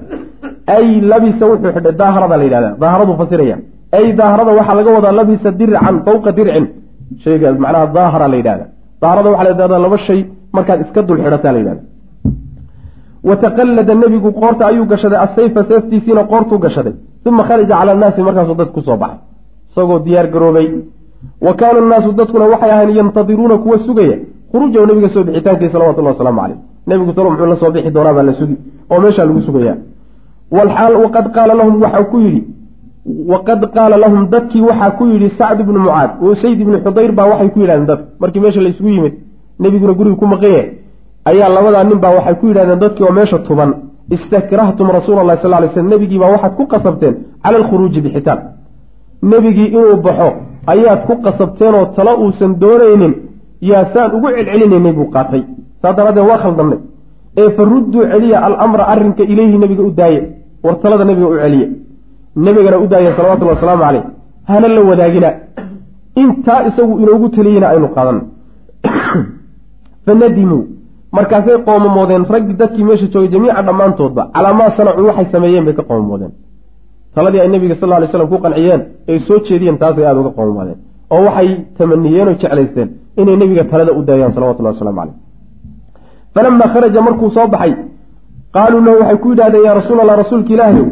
ay labisa wuxuu xidhay daaharada la yidhahda daaharaduu fasiraya. Ay daaharada waxaa laga wadaa labisa dircan fawqa dircin. Shayga macnaha daahara la yidhahda daaharada waxaa la yidhahda laba shay markaad iska dul xidhataa la yidhahda wataqallada nebigu qoorta ayuu gashaday asayfa seeftiisiina qoortuu gashaday. Uma kharaja cala annaasi markaasuu dad ku soo baxay. Isagoo diyaar garoobay. Wa kaana annaasu dadkuna waxay ahayn yantadiruuna kuwa sugaya. Khuruujahu nebiga soo bixitaankii salawatullahi wasalaamu caleyh nebigu talo muxuu la soo bixi doonaa baa la sugi oo meeshaa lagu sugayaa walxaal waqad qaala lahum waxaa ku yidhi waqad qaala lahum dadkii waxaa ku yidhi sacd ibnu mucaad usayd ibnu xudayr baa waxay ku yidhahdeen dadka markii meesha la isugu yimid nebiguna guriga ku maqanye ayaa labadaa nin baa waxay ku yidhahdeen dadkii oo meesha tuban istakrahtum rasuula allahi sal lay slm nebigii baa waxaad ku qasabteen cala alkhuruuji bixitaan. Nebigii inuu baxo ayaad ku qasabteen oo talo uusan doonaynin yaa saan ugu celcelinaynay buu qaatay. Saa daraaddeed waa khaldannay ee fa rudduu celiya alamra arrinka ileyhi nebiga u daaye war talada nebiga u celiye. Nebigana u daaya salawatullhi wasalaamu caleyh hana la wadaagina. Intaa isagu inoogu teliyeyna aynu qaadanno <coughs> fanadimuu markaasay qoomamoodeen raggi dadkii meesha joogay jamiica dhammaantoodba calaa maa sanacuu waxay sameeyeen bay ka qoomamoodeen taladii ay nebiga sal ly slam ku qanciyeen ay soo jeediyeen taasay aada uga qoomamoodeen oo waxay tamaniyeen oo jeclaysteen inay nebiga talada u daayaan salawatullahi waslamu caleyh falamaa kharaja markuu soo baxay qaaluu lahu waxay ku yidhahdeen yaa rasuul allah rasuulka ilaahayow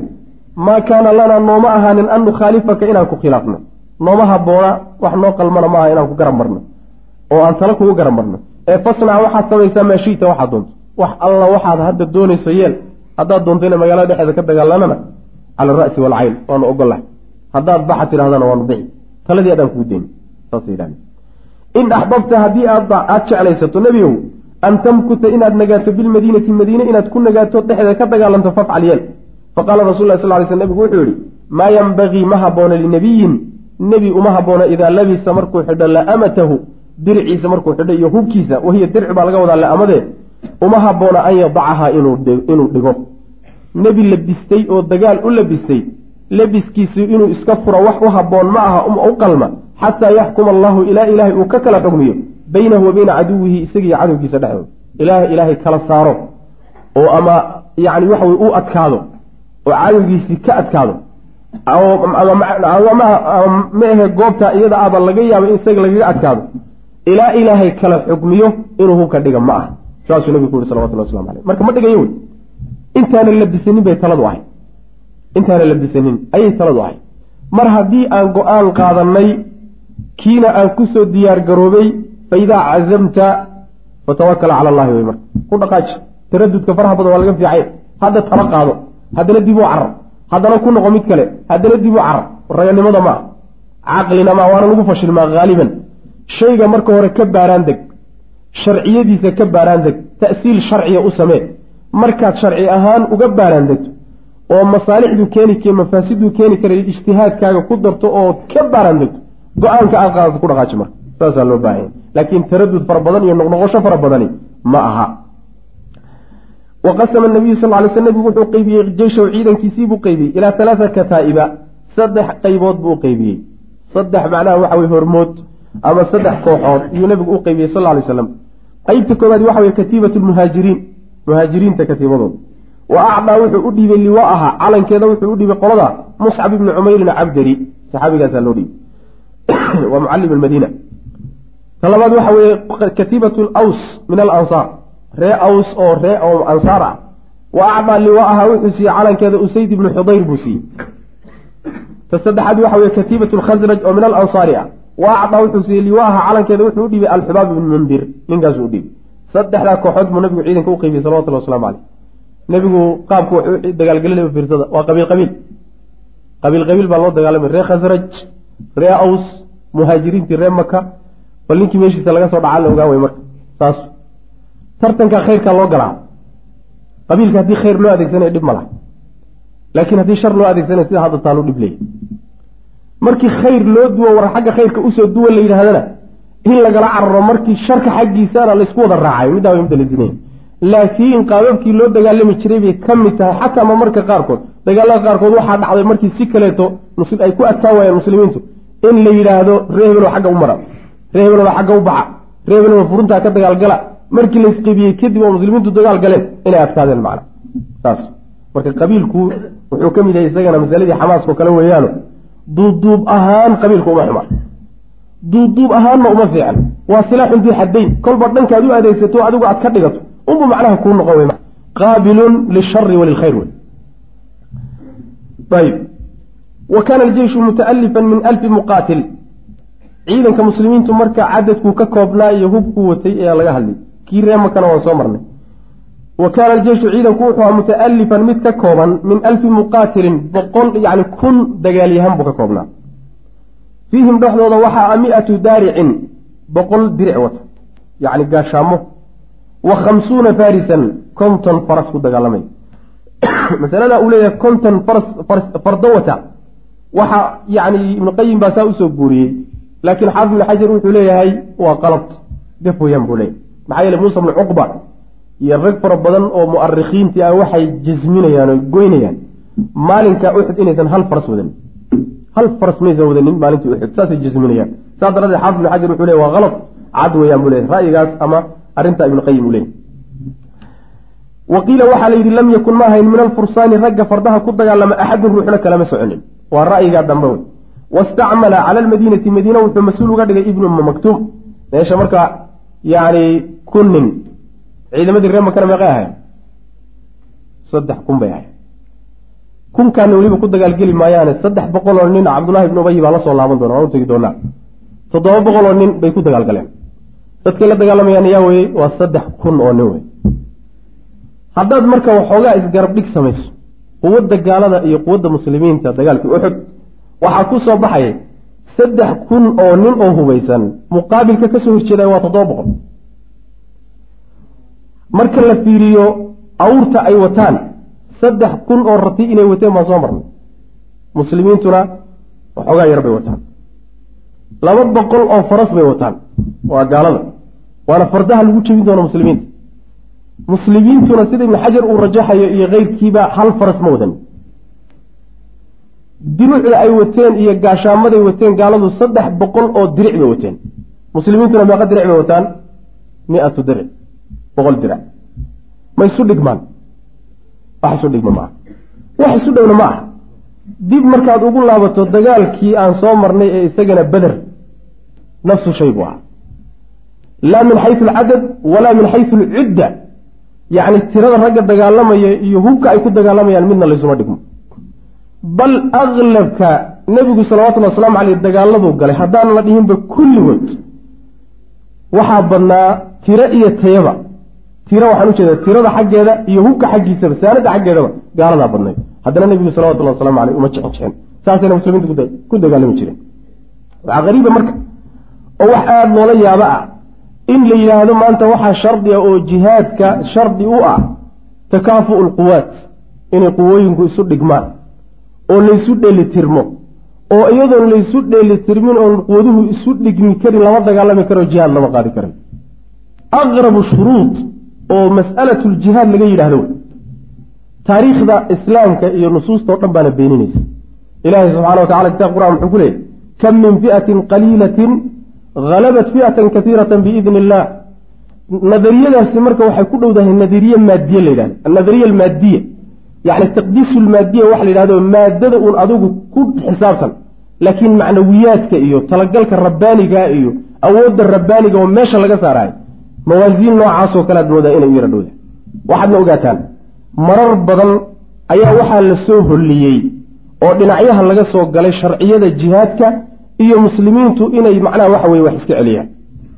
maa kaana lanaa nooma ahaanin an nukhaalifaka inaan ku khilaafno? Nooma haboona wax noo qalmana maaha inaan ku garab marno oo aan tala kugu garab marno ee fasnac waxaad samaysaa maa shiita waxaad doonto. Wax alla waxaad hadda doonayso yeel. Haddaad doonto ina magaalada dhexeeda ka dagaalanana cala ara'si waalcayn waanu ogollahay haddaad baxa tidhahdana waanu bixi. Taladii adaan kuu deyni in axbabta haddii aad aada jeclaysato nebigow an tamkuta inaad nagaato bilmadiinati madiine inaad ku nagaato dhexdeeda ka dagaalanto fafcal yeel. Faqaala rasul lah sal ly sl nebigu wuxuu yihi maa yanbagii ma haboona linabiyin nebi uma haboona idaa labisa markuu xidho la'amatahu dirciisa markuu xidho iyo hubkiisa wahiya dirci baa laga wadaa la'amadee uma haboona an yadacahaa inuu dhigo. Nebi labistay oo dagaal u labistay labiskiisu inuu iska furo wax u haboon ma aha u qalma. Xataa yaxkuma allahu ilaa ilaahay uu ka kala xugmiyo baynahu wa bayna caduwihi isagiiyo cadowgiisa dhexdooda ilaahay ilaahay kala saaro oo ama yacni waxa weye u adkaado oo cadowgiisii ka adkaado. Ma ahe goobta iyada aba laga yaabo in isaga lagaga adkaado ilaa ilaahay kala xugmiyo inuu hubka dhiga ma aha. Saasuu nabigu ku yuri salawatullah waslamu aleyh marka ma dhigayo wey intaana labisanin bay taladu ahay. Intaana labisanin ayay taladu ahay. Mar haddii aan go'aan qaadanay kiina aan ku soo diyaar garoobay fa idaa cazamta fatawakal cala allahi wey marka. Ku dhaqaaji. Taradudka faraha badan waa laga fiicay hadda tala qaado. Haddana dib u carar. Haddana ku noqo mid kale. Haddana dib u carar. Raganimada maa caqlina maa waana lagu fashilmaa haaliban shayga marka hore ka baaraan deg sharciyadiisa ka baaraan deg ta'siil sharciya u samee. Markaad sharci ahaan uga baaraan degto oo masaalixduu keeni mafaasiduu keeni karay ijtihaadkaaga ku darto oo ka baaraan degto go'aanka aad qaadato ku dhaqaaji marka. Saasaa loo baahanya laakiin taradud fara badan iyo noqnoqosho fara badani ma aha. Waqasama nabiyu sal ly sl nebigu wuxuu qeybiyey jeyshaw ciidankiisii buu qeybiyey ilaa halaata kataa'iba saddex qaybood buu qeybiyey saddex macnaha waxa weye hormood ama saddex kooxood iyuu nebigu u qeybiyey sal lay slam qeybta koobaad waxa weye katiibat lmuhaajiriin muhaajiriinta katiibadood. Wa acdaa wuxuu u dhiibay liwaaha calankeeda wuxuu u dhiibay qolada muscab ibni cumayrin cabdari saxaabigaasaa loo dhiibay. <clears throat> Waa mucalim almadiina. Ta labaad waxa weeye katiibat laws min alansaar. Ree aws oo ree oo ansaar ah. Wa acdaa liwaaha wuxuu siiyey calankeeda usayd ibnu xudayr buu siiyey. Ta saddexaad waxa weye katiibat lkhasraj oo min alansaari ah wa acdaa wuxuu siiyey liwaaha calankeeda wuxuu u dhiibay alxubaab ibnu mundir. Ninkaasuu u dhiibay saddexdaa kooxood buu nabigu ciidanka u qeybiyey salawatullah waslamu caleyh nebigu qaabku wuxuu dagaalgelinaya fiirsada waa qabiil qabiil. Qabiil qabiil baa loo dagaalamay. Ree khasraj ree aws muhaajiriintii ree maka bal ninkii meeshiisa laga soo dhacaa la ogaa way marka. Saas. Tartanka khayrkaa loo galaa. Qabiilka haddii khayr loo adeegsanayo dhib ma laha. Laakiin haddii shar loo adeegsanayo sida hadda taalu dhib leeya markii khayr loo duwo war xagga khayrka u soo duwan la yidhahdana in lagala cararo markii sharka xaggiisana laysku wada raacayo middaa way midalasinaya laakiin qaababkii loo dagaalami jiray bay ka mid tahay xataa ma marka qaarkood. Dagaalada qaarkood waxaa dhacday markii si kaleeto ay ku adkaan waayeen muslimiintu in la yidhaahdo ree hebelo xagga u mara ree hebelba xagga u baxa ree hebelba furuntaa ka dagaalgala markii laysqebiyey kadib oo muslimiintu dagaal galeen inay adkaadeen macna. Saas. Marka qabiilku wuxuu ka mid yahay isagana masaladii xamaaskao kale weeyaano duubduub ahaan qabiilku uma xuma duubduub ahaanna uma fiican waa silaaxun dii xaddayn. Kolba dhankaad u adeegsato adigu aad ka dhigato. Unbu macnaha kuu noqon wey qaabilun lilshari walilkhayr wey ayb wa kaana aljeyshu muta'alifan min alfi muqaatil. Ciidanka muslimiintu marka cadadkuu ka koobnaa iyo hubkuu watay ayaa laga hadlay. Kii reemakana waan soo marnay wa kaana aljeyshu ciidanku wuxuu ahaa muta'alifan mid ka kooban min alfi muqaatilin boqol yani kun dagaalyahan buu ka koobnaa. Fiihim dhexdooda waxaa a mi-atu daaricin boqol diric wata yacni gaashaamo. Wa khamsuuna farisan konton faras ku dagaalamay. <coughs> Masalada uu leeyahay konton faras fardo wata waxa yacni ibnu qayim baa saa u soo guuriyey laakiin xaafid ibnu xajar wuxuu leeyahay waa qalad def weyaan buu leeyahy maxaa yeele muusa bnu cuqba iyo rag fara badan oo mu'arikhiintii ah waxay jasminayaan oo goynayaan maalinka uxud inaysan hal faras wadanin hal faras maysan wadanin maalintii uxud saasay jasminayaan saas daradeed xaafid ibn xajar wuxuu leey waa halad cad weeyaan buu leeyahy ra'yigaas ama arrintaa ibnuqayim uu leeyahy wa qiila waxaa la yidhi lam yakun ma ahayn min alfursaani ragga fardaha ku dagaalama axadun ruuxna kalama soconin. Waa ra'yigaa dambe wey. Wastacmala cala almadiinati madiina wuxuu mas'uul uga dhigay ibnu maktuum. Meesha marka yacni kun nin ciidamadii reer makana meeqay ahayd saddex kun bay ahayd kunkaana weliba ku dagaalgeli maayaane saddex boqol oo nin cabdullahi ibnu ubayi baa la soo laaban doona waan u tegi doonaa. Toddoba boqol oo nin bay ku dagaalgaleen. Dadkay la dagaalamayaan yaa weye waa saddex kun oo nin wey haddaad marka waxoogaa isgarab dhig samayso quwadda gaalada iyo quwadda muslimiinta dagaalkii uxud waxaa ku soo baxaya saddex kun oo nin oo hubaysan muqaabilka ka soo horjeedaya waa toddoba boqol marka la fiiriyo awrta ay wataan saddex kun oo rati inay wateen baan soo marnay. Muslimiintuna waxoogaa yar bay wataan. Laba boqol oo faras bay wataan. Waa gaalada. Waana fardaha lagu jebin doono muslimiinta. Muslimiintuna sida ibnu xajar uu rajaxayo iyo keyrkiiba hal faras ma wadan. Diruucda ay wateen iyo gaashaamaday wateen gaaladu saddex boqol oo diric bay wateen. Muslimiintuna meeqa diric bay wataan? Mi-atu diric boqol dirac ma isu dhigmaan wax isu dhigma ma aha wax isu dhowna ma aha dib markaad ugu laabato dagaalkii aan soo marnay ee isagana beder nafsu shay buu ahaa laa min xaysu alcadad walaa min xaysu alcudda yacni tirada ragga dagaalamaya iyo hubka ay ku dagaalamayaan midna laysuma dhigmo. Bal aklabka nebigu salawatullhi wasalaamu caleyh dagaaladuu galay. Haddaan la dhihinba kulligood waxaa badnaa tiro iyo tayaba tiro waxaan ujeeda tirada xaggeeda iyo hubka xaggiisaba saanada xaggeedaba gaaladaa badnayd. Haddana nebigu salawatullahi wasalamu caleyh uma jixin saasayna muslimiinta ku dagaalami jireen waxaa qariiba marka oo wax aada loola yaabo ah in la yidhaahdo maanta waxaa shardi ah oo jihaadka shardi u ah takaafu'u lquwaat inay quwooyinku isu dhigmaan oo laysu dheelitirmo oo iyadoon laysu dheelitirmin oon quwaduhu isu dhigmi karin lama dagaalami karo jihaad lama qaadi karay aqrabu shuruud oo mas'alatuljihaad laga yidhahdo taariikhda islaamka iyo nusuustao dhan baana beeninaysa. Ilaahay subxana wa tacala kitab qur'an wuxuu ku leeyay kam min fi'atin qaliilatin halabat fi'atan katiiratan biidni illah nadariyadaasi marka waxay ku dhowdahay nadariye maadiye la yidhahdo annadariya almaadiya yacni taqdiisu lmaadiya waxa la yidhahdo maadada uun adigu ku xisaabtan laakiin macnawiyaadka iyo talagalka rabbaaniga iyo awoodda rabbaaniga oo meesha laga saarayo mawaasiin noocaasoo kale aad moodaa inay u yara dhowda waxaadna ogaataan marar badan ayaa waxaa la soo holliyey oo dhinacyaha laga soo galay sharciyada jihaadka iyo muslimiintu inay macnaha waxa weye wax iska celiyaan.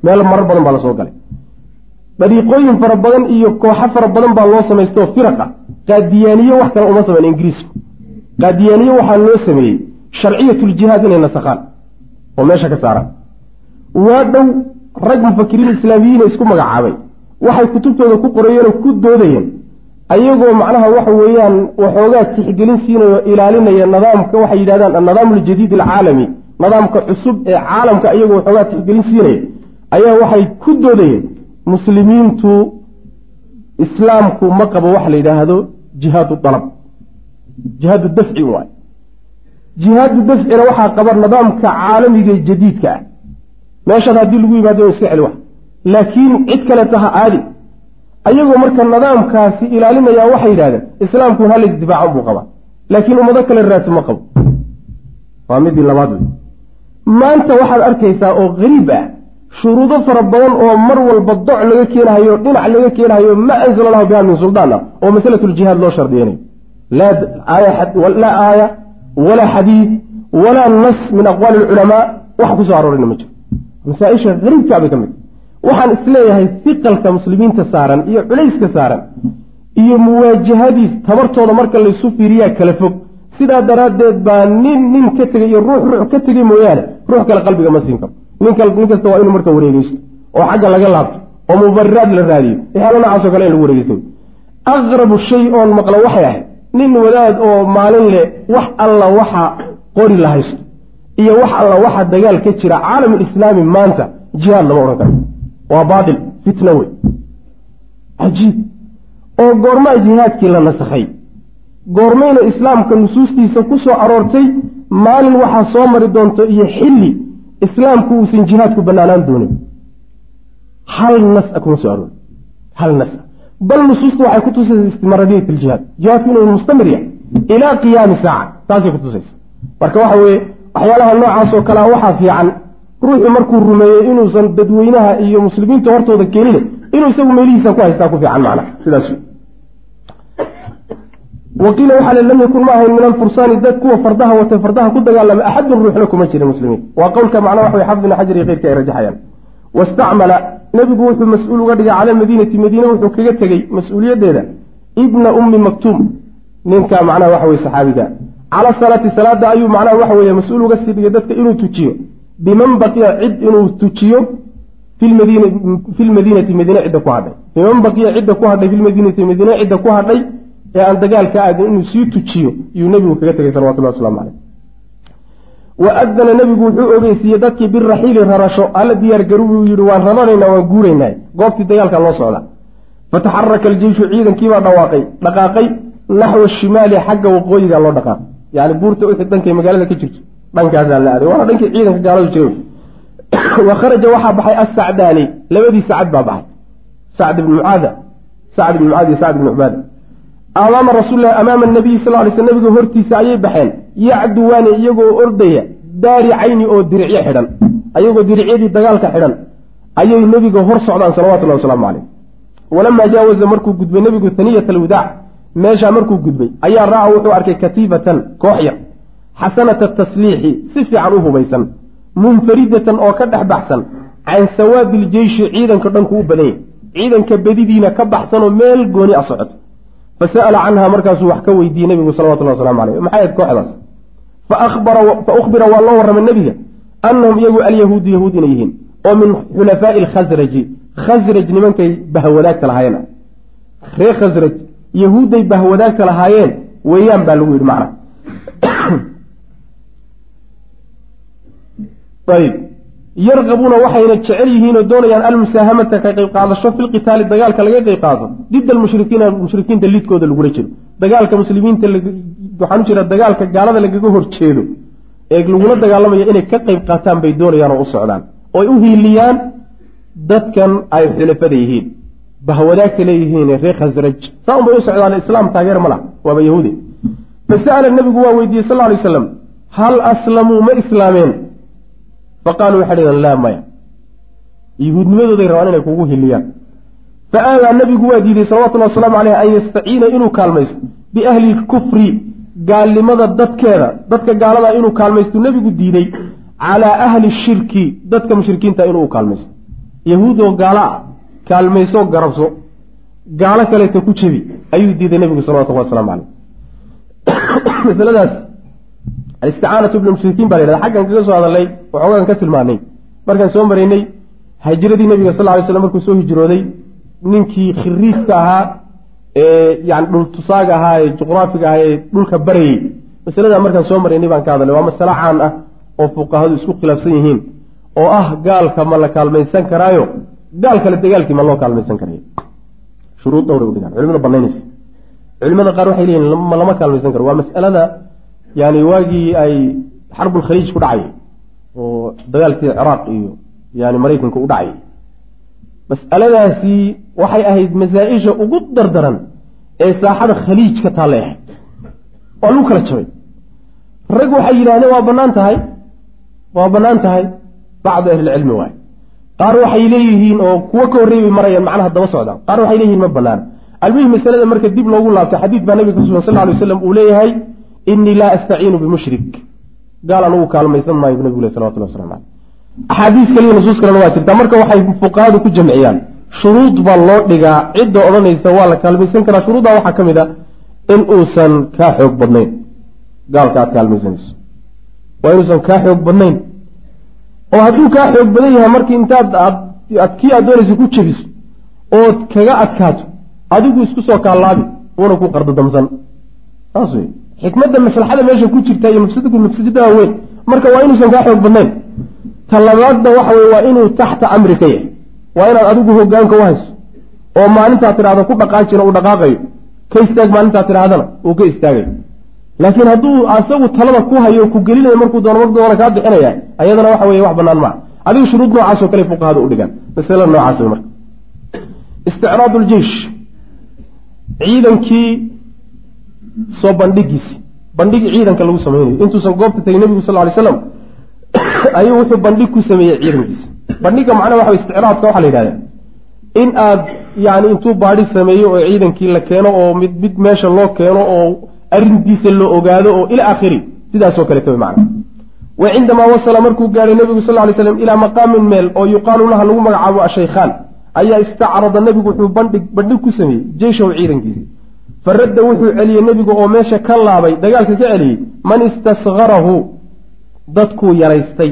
Meel marar badan baa la soo galay. Dariiqooyin fara badan iyo kooxo fara badan baa loo samaystoo firaqa qaadiyaaniye wax kale uma samayn ingiriisku qaadiyaaniye waxaa loo sameeyey sharciyatuljihaad inay nasakhaan oo meesha ka saaraan waa dhow rag mufakiriin islaamiyiina isku magacaabay. Waxay kutubtooda ku qorayeenoo ku doodayeen. Ayagoo macnaha waxa weeyaan waxoogaa tixgelin siinayo ilaalinaya nidaamka waxay yidhahdaan annadaam aljadiid alcaalami. Nidaamka cusub ee caalamka iyagoo waxoogaa tixgelin siinaya ayaa waxay ku doodayeen. Muslimiintu islaamku ma qabo waxa la yidhaahdo jihaadu dalab. Jihaadu dafci waay. Jihaadu dafcina waxaa qaba nidaamka caalamiga jadiidka ah meeshaad haddii lagu yimaado in iska celi wax laakiin cid kaleta ha aadi. Ayagoo marka nidaamkaasi ilaalinayaa waxay yidhahdeen islaamku hal isdifaacan buu qabaa. Laakiin ummado kale raadsi ma qabo. Waa midii labaad wey. Maanta waxaad arkaysaa oo qariib ah shuruudo fara badan oo mar walba doc laga keenahayo dhinac laga keenahayo ma anzala allahu biha min suldaan ah oo masalatuljihaad loo shardiyanayo laa aaya walaa xadiid walaa nas min aqwaali alculamaa wax ku soo aroorina ma jiro masaaisha hariibkaa bay ka mid. Waxaan is leeyahay fiqalka muslimiinta saaran iyo culayska saaran iyo muwaajahadiis tabartooda marka laysu fiiriyaa kala fog. Sidaa daraaddeed baa nin nin ka tegay iyo ruux ruux ka tegay mooyaane ruux kale qalbiga ma siin karo. Nin kasta waa inuu marka wareegeysto oo xagga laga laabto oo mubariraad la raadiyo. Waxyaala noocaasoo kale in lagu wareegeysto. Aqrabu shay oon maqlo waxay ahayd. Nin wadaad oo maalin leh wax alla waxa qori la haysto iyo wax alla waxa dagaal ka jira caalamulislaami maanta jihaad lama odhan karo. Waa baatil fitna wey cajiib. Oo goormaa jihaadkii la nasakhay. Goormayna islaamka nusuustiisa ku soo aroortay maalin waxaa soo mari doonto iyo xilli islaamku uusan jihaadku banaanaan doonin. Hal nas-a kuma soo aroori hal nas-a bal nusuustu waxay ku tusaysa istimaradiyat aljihaad jihaadku inuu mustamir yahay ilaa qiyaami saaca taasay ku tusaysa. Marka waxa weeye waxyaalaha noocaas oo kalea waxaa fiican ruuxu markuu rumeeyey inuusan dadweynaha iyo muslimiinta hortooda keenine inuu isagu meelihiisa ku haystaa ku fiican macna sidaas. Waqiila waxaa le lam yakun ma ahayn min alfursaani dad kuwa fardaha watay fardaha ku dagaalama axadun ruuxna kuma jirin muslimiin. Waa qowlka macnaa waxa wey xafd ibn xajar iyo keyrka ay rajaxayaan. Wastacmala nebigu wuxuu mas'uul uga dhigay cala madiinati madiine wuxuu kaga tegey mas'uuliyaddeeda. Ibna ummi maktuum ninka macnaha waxa weye saxaabiga cala salaati salaada ayuu macnaha waxa weeye mas'uul uga sii dhigay dadka inuu tujiyo. Biman baqiya cid inuu tujiyo fi lmadiinati madiine cidda ku hadhay. Biman baqiya cidda ku hadhay filmadiinati madiine cidda ku hadhay ee aan dagaalka aadin inuu sii tujiyo iyuu nebigu kaga tegay salawatullah waslamu caleyh wa adana nebigu wuxuu ogeysiiyey dadkii biraxiili rarasho alla diyaar garubuu yihi waan raranaynaa waan guuraynaa goobtii dagaalka loo socda fataxaraka aljeyshu ciidankiibaa dhawaaqay dhaqaaqay naxwa shimaali xagga waqooyiga loo dhaqaaqay yani buurta uxid dhankay magaalada ka jirto dhankaasaa la aaday waana dhankii ciidanka gaaladu jira <coughs> wa kharaja waxaa baxay assacdaani. Labadii sacad baa baxay. Sacd ibn mucaada sacd ibn mucaad iyo sacd ibn cubaada amaama rasuulilah amaama nabiyi sal lay sl nabiga hortiisa ayay baxeen. Yacduwaani iyagoo ordaya daari cayni oo diricyo xidhan. Ayagoo diricyadii dagaalka xidhan. Ayay nebiga hor socdaan salawatullahi wasalaamu caleyh walamaa jaawaza markuu gudbay nebigu haniyat alwidaac meeshaa markuu gudbay ayaa raaca wuxuu arkay katiibatan koox yar xasanata tasliixi si fiican u hubaysan munfaridatan oo ka dhex baxsan can sawaadi iljeyshi ciidanka dhanku u badan yahy ciidanka bedidiina ka baxsanoo meel gooni a socoto fasa'ala canha markaasuu wax ka weydiiyey nebigu salawatullah waslamu caleyh maxay ahayd kooxdaas? Fa ukhbira waa loo warramay nebiga annahum iyagu alyahuudu yahuud inay yihiin oo min xulafaa'i alkhasraji khasraj nimankay bahwadaagta lahaayeen. Reer khasraj yahuudday bahwadaagta lahaayeen weeyaan baa lagu yidhi macna <coughs> ayb yarqabuuna waxayna jecel yihiin oo doonayaan almusaahamata ka qayb qaadasho fi lqitaali dagaalka laga qayb qaado dida almushrikiina mushrikiinta lidkooda lagula jiro. Dagaalka muslimiinta waxaan u jira dagaalka gaalada lagaga horjeedo ee lagula dagaalamayo inay ka qayb qaataan bay doonayaan oo u socdaan. Oo ay u hiiliyaan dadkan ay xulafada yihiin bahwadaagta leeyihiin reer khasraj saa un bay u socdaan islaam taageer ma lah waaba yahuudi. Fasa'ala nebigu waa weydiiyey sal ly slam hal aslamuu ma islaameen? Faqaaluu waxay dhaheen laa maya. Yuhuudnimadooday rabaan inay kugu hiliyaan. Fa aadaa nebigu waa diiday salawatullahi wasalaamu caleyh an yastaciina inuu kaalmaysto biahli lkufri gaalnimada dadkeeda dadka gaaladaa inuu kaalmaysto nebigu diiday calaa ahli shirki dadka mushrikiinta inuu u kaalmaysto. Yahuudoo gaalo ah kaalmayso garabso gaalo kaleeto ku jebi ayuu diiday nebigu salawatullahi waslamu caleyh masaladaas alisticaanatu bilmushrikiin baa la yhahda xaggan kaga soo hadalnay waxoogaan ka tilmaanay markaan soo maraynay hijradii nebiga sal ly slam markuu soo hijrooday ninkii khiriidka ahaa ee yani dhultusaaga ahaa ee juqraafiga ahaa ee dhulka barayey masaladaa markaan soo maraynay baan ka hadalnay waa masale caan ah oo fuqahadu isku khilaafsan yihiin oo ah gaalka ma la kaalmaysan karaayo gaal kale dagaalkii ma loo kaalmaysan karayo shuruud dhowray udhigaan culimada banaynaysa culimada qaar waxay leeyihiin ma lama kaalmaysan karo. Waa masalada yani waagii ay xarbulkhaliij ku dhacay oo dagaalkii ciraaq iyo yani maraykanka u dhacay. Mas'aladaasi waxay ahayd masaa-isha ugu dardaran ee saaxada khaliijka taallay ahayd waa lagu kala jabay. Rag waxay yidhahdeen waa bannaan tahay. Waa bannaan tahay. Bacdu ahlilcilmi waay qaar waxay leeyihiin oo kuwo ka horreybay marayaan macnaha daba socdaan qaar waxay leeyihiin ma banaana almuhim masalada marka dib loogu laabtay xadiid baa nabiga ka sugan sal ly waslam uu leeyahay inii laa astaciinu bimushrik. Gaal anugu kaalmaysan maayo bu nabigu le salawatullah waslamu caleyh axaadiis kaliya nusuus kalena waa jirtaa marka waxay fuqahadu ku jamciyaan shuruud baa loo dhigaa. Cidda odhanaysa waa la kaalmaysan karaa. Shuruuddaa waxaa ka mid a in uusan kaa xoog badnayn. Gaalka aad kaalmaysanayso. Waa inuusan kaa xoog badnayn oo hadduu kaa xoog badan yahay markii intaad aad kii aad doonaysa ku jebiso ood kaga adkaato adigu isku soo kaalaabi uuna ku qardadamsan saas wey xikmadda maslaxada meesha ku jirta iyo mafsadku mafsadada weyn marka waa inuusan kaa xoog badnayn. Talabaadna waxa weye waa inuu taxta amri ka yahay. Waa inaad adigu hogaanka u hayso oo maalintaad tidhahdo ku dhaqaajina uu dhaqaaqayo. Ka istaag maalintaad tidhahdana uu ka istaagayo laakiin hadduu asagu talada ku hayo ku gelinaya markuu doono markuu doona kaa bixinaya ayadana waxa weye wax banaan maa adiga shuruud noocaasoo kale fuqahada u dhigaan. Masalada noocaas marka. Isticraad ljeish ciidankii soo bandhigiisi. Bandhigi ciidanka lagu samaynayo intuusan goobta tegin nebigu sal lay slam ayuu wuxuu bandhig ku sameeyey ciidankiisa. Bandhiga macnaha waxa isticraadka waxaa la yidhahda in aad yani intuu baadhi sameeyo oo ciidankii la keeno oo mid mid meesha loo keeno oo arrintiisa la ogaado oo ila akhiri sidaasoo kaleta way macna. Wa cindamaa wasala markuu gaadhay nebigu sal lay slam ilaa maqaamin meel oo yuqaalu laha lagu magacaabo ashaykhaan ayaa istacrada nebigu wuxuu bandhig bandhig ku sameeyey jeyshahu ciidankiisi faradda wuxuu celiyey nebigu oo meesha ka laabay dagaalka ka celiyey man istasgarahu dadkuu yaraystay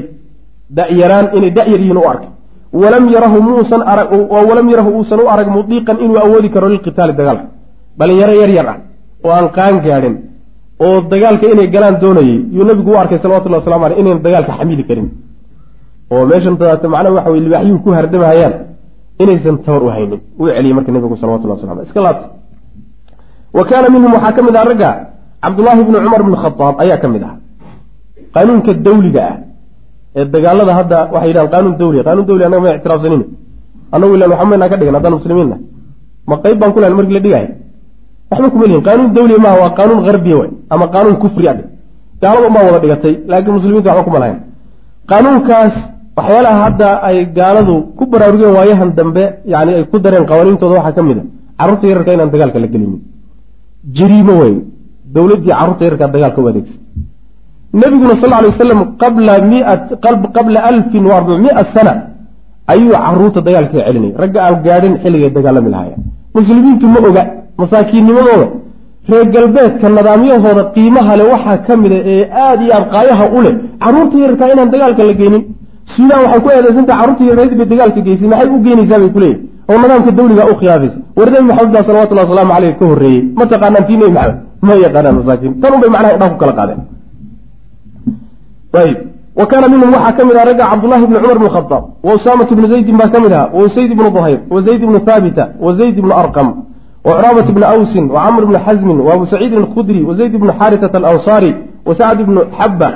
dayaraan inay dayar yihiin u arkay. Walam yarahu muusan arag walam yarahu uusan u arag mudiiqan inuu awoodi karo lilqitaali dagaalka dhalinyaro yar yar ah oo aan qaan gaadhin oo dagaalka inay galaan doonayay yuu nabigu u arkay salawatullahi waslamu aleyh inayn dagaalka xamili karin. Oo meeshan daata macnaha waxa weye libaaxyuhu ku hardamahayaan inaysan tabar u haynin. Wuu celiyey marka nebigu salawatullah waslam aleh iska laabta. Wa kaana minhum waxaa ka mid aha ragga cabdullaahi bni cumar bni khadaab ayaa ka mid aha qaanuunka dawliga ah ee dagaalada hadda waxay yidhahan qaanuun dawli qaanuun dawli annaga ma ictiraafsanin annagu ilan waxba maynaa ka dhigan haddaan muslimiinna. Ma qayb baan ku lahayn markii la dhigahay waxba kuma lihin. Qaanuun dawli maaha waa qaanuun harbiya way ama qaanuun kufri adhe gaalada umaa wada dhigatay laakiin muslimiinta waxba kuma lahayn. Qaanuunkaas waxyaalaha hadda ay gaaladu ku baraarugeen waayahan dambe yani ay ku dareen qawaaniintooda waxaa ka mid a. Carruurta yararka inaan dagaalka la gelinin. Jariimo wey dowladdii carruurta yararkaa dagaalka u adeegsa. Nabiguna sal ly wasalam qabla qabla alfin wa sana ayuu carruurta dagaalka ka celinayay. Ragga aan gaadhin xilligay dagaalami lahaayeen muslimiintu ma oga masaakiinnimadooda. Reer galbeedka nidaamyahooda qiimaha le waxaa ka mida ee aada iyo aad qaayaha u leh carruurta yararkaa inaan dagaalka la geynin. Suudaan waxay ku eedeysantaha carruurta yarreed bay dagaalka geysay maxay u geenaysaa bay kuleeyihin oo nidaamka dawliga u khilaafaysa war nebi maxamed baa salawatullahi wasalaamu caleyh ka horreeyey. Ma taqaanaan tii nebi maxamed? Ma yaqaanaan masaakiin? Tan un bay macnaha idhaa ku kala qaadeen wa kaana minhum waxaa ka mid aha ragga cabdullahi bni cumar bn khadaab wa usaamatu bnu zaydin baa ka mid aha wa usayd ibnu duhayr wa zayd ibnu haabita wa zayd ibnu arqam wa curaabat bni awsin wa camr bni xasmin wa abu saciid ibn khudri wa zayd ibnu xaarisata alansaari wa sacd ibnu xabba.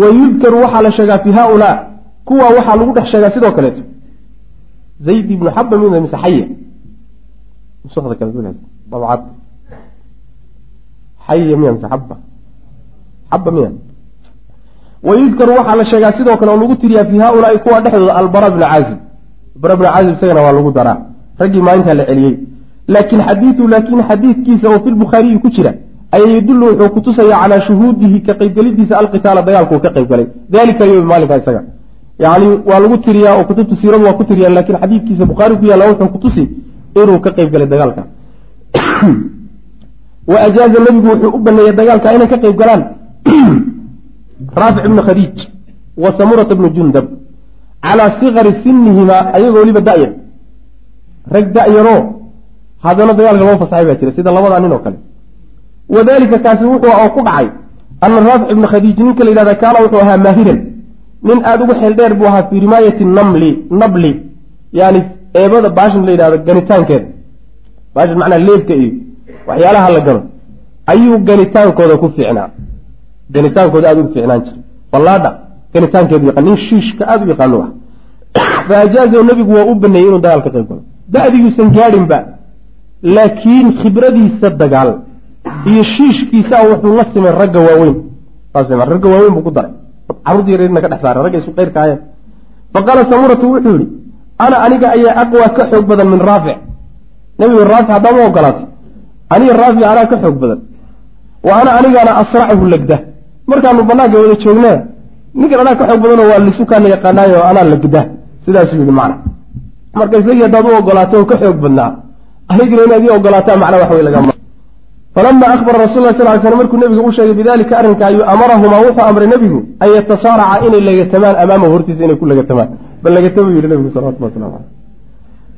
Wa yudkaru waxaa la sheegaa fi haulaa kuwa waxaa lagu dhex sheegaa sidoo kaleeto. Zayd ibnu xabba mi mise dabcad. Xaya miya mise xabba? Xabba miya wayudkaru waxaa la sheegaa sidoo kale oo lagu tiriyaa fi haulaai kuwa dhexdooda albara bnu caazib bara bnu caazib isagana waa lagu daraa. Raggii maalintaa la celiyey. Laakin xadiiu laakin xadiidkiisa oo fi lbukhaariyi ku jira ayaa yadullu wuxuu kutusayaa calaa shuhuudihi ka qaybgelidiisa alqitaala dagaalkuu ka qaybgalay. Dalika yom maalinkaa isaga. Yani waa lagu tiriyaa oo kutubta siiradu waa ku tiriyaan laakiin xadiidkiisa bukhaari ku yaalla wuxuu kutusi inuu ka qaybgalay dagaalka. Wa ajaaza nebigu wuxuu u baneeyey dagaalka inay ka qayb galaan raafic ibnu khadiij wa samurata bnu jundab calaa sikari sinihimaa ayagoo weliba da'yar rag da'yaroo haddana dagaalka loo fasaxay baa jira sida labadaa nin oo kale. Wadalika kaasi wuxuu oo ku dhacay ana raafic ibnu khadiij ninka la yidhahda kaana wuxuu ahaa maahiran. Nin aada ugu xeel dheer buu ahaa fii rimaayati namli nabli yani eebada baashan la yidhahdo ganitaankeeda. Baashan macnaa leebka iyo waxyaalaha la gano ayuu ganitaankooda ku fiicnaa ganitaankooda aada ugu fiicnaan jira ballaadha ganitaankeedu yaqaan nin shiishka aada u yaqaano ah fa nebigu waa u baneeyey inuu dagaal ka qayb galo. Da-diguusan gaadhinba laakiin khibradiisa dagaal iyo shiishkiisa wuxuu la simay ragga waaweyn. Ragga waaweyn buu ku daray. Carruurta yareerna ka dhex saaray ragga isu qeyrka ayeen fa samuratu wuxuu yihi ana aniga ayaa aqwa ka xoog badan min raafic nebigu raafic haddaama ogolaatay aniga raafic anaa ka xoog badan. Wa ana anigaana asrachu legda markaanu banaanka wada joognaa ninkan anaa ka xoog badanoo waa lisukaana yaqaanaayo anaa legda sidaasuu yihi macna. Marka isagii haddaad u ogolaato oo ka xoog badnaa. Anigina inaad ii ogolaataa macna wax wey laga falama ahbara rasul la sal ly markuu nebigu u sheegay bidalika arrinka ayuu amarahumaa wuxuu amray nebigu an yatasaaraca inay legatamaan amaamahu hortiisa inay ku legatamaan bal legatama yihi nebigu salawatullah waslamu aleyh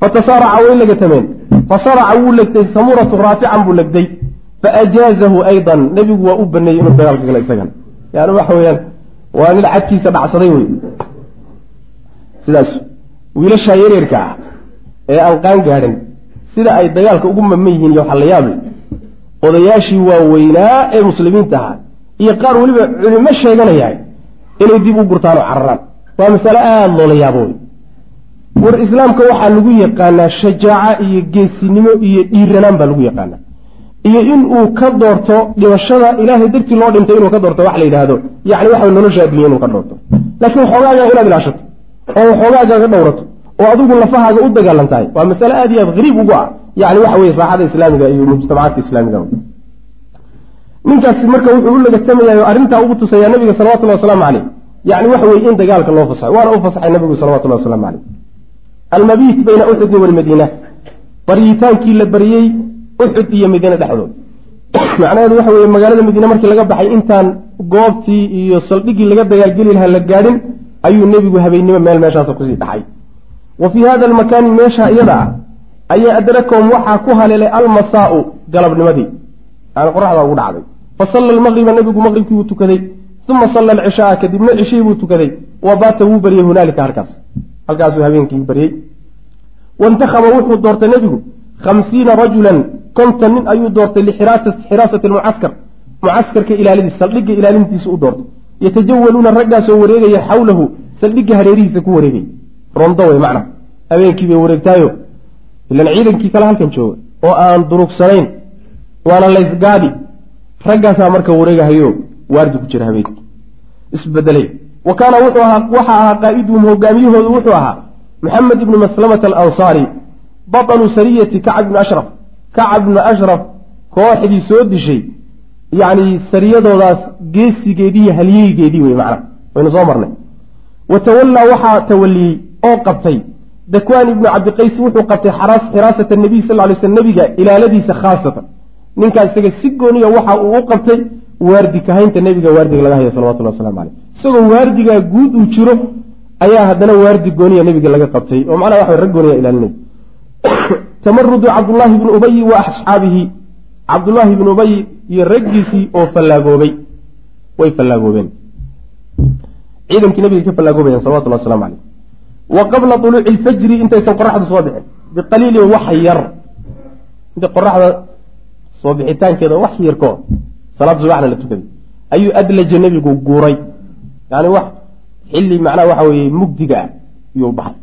fatasaaraca way legatameen fasaraca wuu legtay. Samuratu raafican buu legday faajaazahu aydan. Nebigu waa u baneeyey inuu dagaalka gala isagana yani waxa weeyaan waa nin cadkiisa dhacsaday wey sidaas wiilashaa yareerka ah ee aan qaan gaadhin sida ay dagaalka ugu maman yihiin iyo waxa la yaable odayaashii waaweynaa ee muslimiinta ahaa iyo qaar weliba culimo sheeganayaa inay dib u gurtaan oo cararaan. Waa masale aada loola yaabo war islaamka waxaa lagu yaqaanaa shajaaco iyo geesinimo iyo dhiiranaan baa lagu yaqaanaa iyo in uu ka doorto dhimashada ilaahay dartii loo dhintay inuu ka doorto wax la yidhaahdo. Yani waxa nolosha addunya inuu ka doorto. Laakiin waxoogaaga inaad ilaashato oo waxoogaaga ka dhowrato. Oo adigu lafahaaga u dagaalan tahay waa masale aad iyo aad hariib ugu ah. Yani waxa weye saaxada islaamiga iyo mujtamacaadka islaamiga. Ninkaasi marka wuxuu u lagatamaya oo arrintaa ugu tusayaa nabiga salawatullahi wasalaamu caleyh yani waxa weye in dagaalka loo fasaxay waana u fasaxay nabigu salawatullahi wasalaamu caleyh almabiit bayna uxudin walmadiina baryitaankii la baryey uxud iyo madiine dhexdood macnaheedu waxa weye magaalada madiine markii laga baxay intaan goobtii iyo saldhiggii laga dagaalgeli lahaa la gaadhin ayuu nebigu habeennimo meel meeshaasa ku sii dhaxay wa fii hada almakaani meesha iyada ah ayaa adrakom waxaa ku haleelay almasaau galabnimadii. Yani qoraxdaa ugu dhacday. Fa salla almaqriba nebigu maqribkii buu tukaday. Uma salla alcishaaa kadibna cishihii buu tukaday. Wa baata wuu baryey hunaalika halkaas. Halkaasuu habeenkii baryey waintakhaba wuxuu doortay nebigu khamsiina rajulan konton nin ayuu doortay lixiraasati almucaskar mucaskarka ilaaladiis saldhigga ilaalintiisa u doortay yatajawaluuna raggaasoo wareegaya xawlahu saldhigga hareerihiisa ku wareegay. Rondo wey macna. Habeenkii bay wareegtaayo. Ilan ciidankii kale halkan jooga oo aan durugsanayn waana laysgaadi raggaasaa marka wareegahayo waardi ku jira habeenkii. Isbedelay. Wa kaana wuxuu ahaa waxa ahaa qaa'iduhum hogaamiyahoodu wuxuu ahaa maxamed ibnu maslamata alansaari batanu sariyati kacab ibni ashraf kacab ibni ashraf kooxdii soo dishay yacni sariyadoodaas geesigeedii iyo halyeygeedii wey macna waynu soo marnay. Wa tawallaa waxaa tawaliyey oo qabtay dakwaan ibnu cabdiqays wuxuu qabtay xiraasata nabiy sal lay sl nebiga ilaaladiisa khaasatan. Ninkaa isaga si gooniya waxa uu u qabtay waardi kahaynta nebiga waardiga laga haya salawatullah waslamu caleyh isagoo waardigaa guud uu jiro ayaa haddana waardi gooniya nebiga laga qabtay oo macnaha waxa rag gooniya ilaalinay <coughs> tamarudu cabdullaahi bni ubayi wa asxaabihi. Cabdullaahi bni ubayi iyo raggiisii oo fallaagoobay way fallaagoobeen ciidankii nebiga ka fallaagoobayan salawatullah waslamu caleyh wa qabla tuluuci ilfajri intaysan qoraxdu soo bixin. Biqaliilin wax yar. Inta qoraxda soo bixitaankeeda wax yar ka hor. Salaada subaxna la tukaday ayuu adlaja nebigu guuray. Yani wax xilli macnaha waxa weeye mugdiga ah. Iyuu baxay